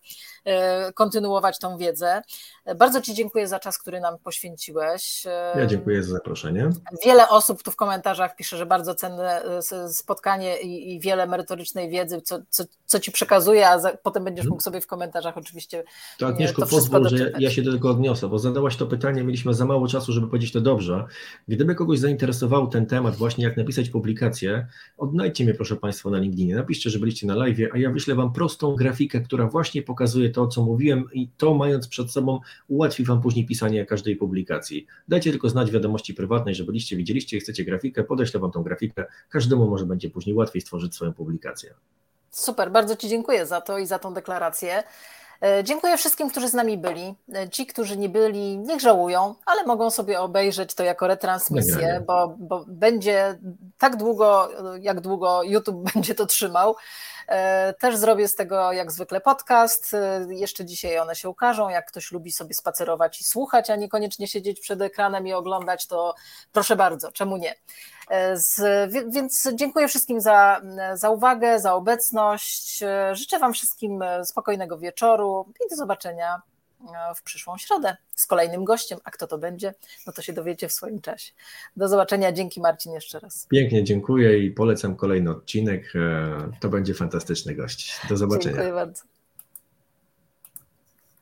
kontynuować tą wiedzę. Bardzo Ci dziękuję za czas, który nam poświęciłeś. Ja dziękuję za zaproszenie. Wiele osób tu w komentarzach pisze, że bardzo cenne spotkanie i, wiele merytorycznej wiedzy, co, co, co Ci przekazuję, a za, potem będziesz mógł sobie w komentarzach oczywiście. To Agnieszko, pozwól, że ja się do tego odniosę, bo zadałaś to pytanie, mieliśmy za mało czasu, żeby powiedzieć to dobrze. Gdyby kogoś zainteresował ten temat, właśnie jak napisać publikację, odnajdźcie mnie proszę Państwa na LinkedInie, napiszcie, że byliście na live, a ja wyślę Wam prostą grafikę, która właśnie pokazuje to, co mówiłem i to mając przed sobą ułatwi Wam później pisanie każdej publikacji. Dajcie tylko znać wiadomości prywatnej, że byliście, widzieliście i chcecie grafikę, podeślę Wam tą grafikę, każdemu może będzie później łatwiej stworzyć swoją publikację. Super, bardzo Ci dziękuję za to i za tą deklarację. E, dziękuję wszystkim, którzy z nami byli. E, ci, którzy nie byli, niech żałują, ale mogą sobie obejrzeć to jako retransmisję, bo, bo będzie tak długo, jak długo YouTube będzie to trzymał. E, też zrobię z tego jak zwykle podcast. Jeszcze dzisiaj one się ukażą. Jak ktoś lubi sobie spacerować i słuchać, a niekoniecznie siedzieć przed ekranem i oglądać, to proszę bardzo, czemu nie? Z, więc dziękuję wszystkim za, za uwagę, za obecność. Życzę Wam wszystkim spokojnego wieczoru i do zobaczenia w przyszłą środę z kolejnym gościem. A kto to będzie, no to się dowiecie w swoim czasie. Do zobaczenia. Dzięki Marcin jeszcze raz. Pięknie, dziękuję i polecam kolejny odcinek. To będzie fantastyczny gość. Do zobaczenia. Dziękuję bardzo.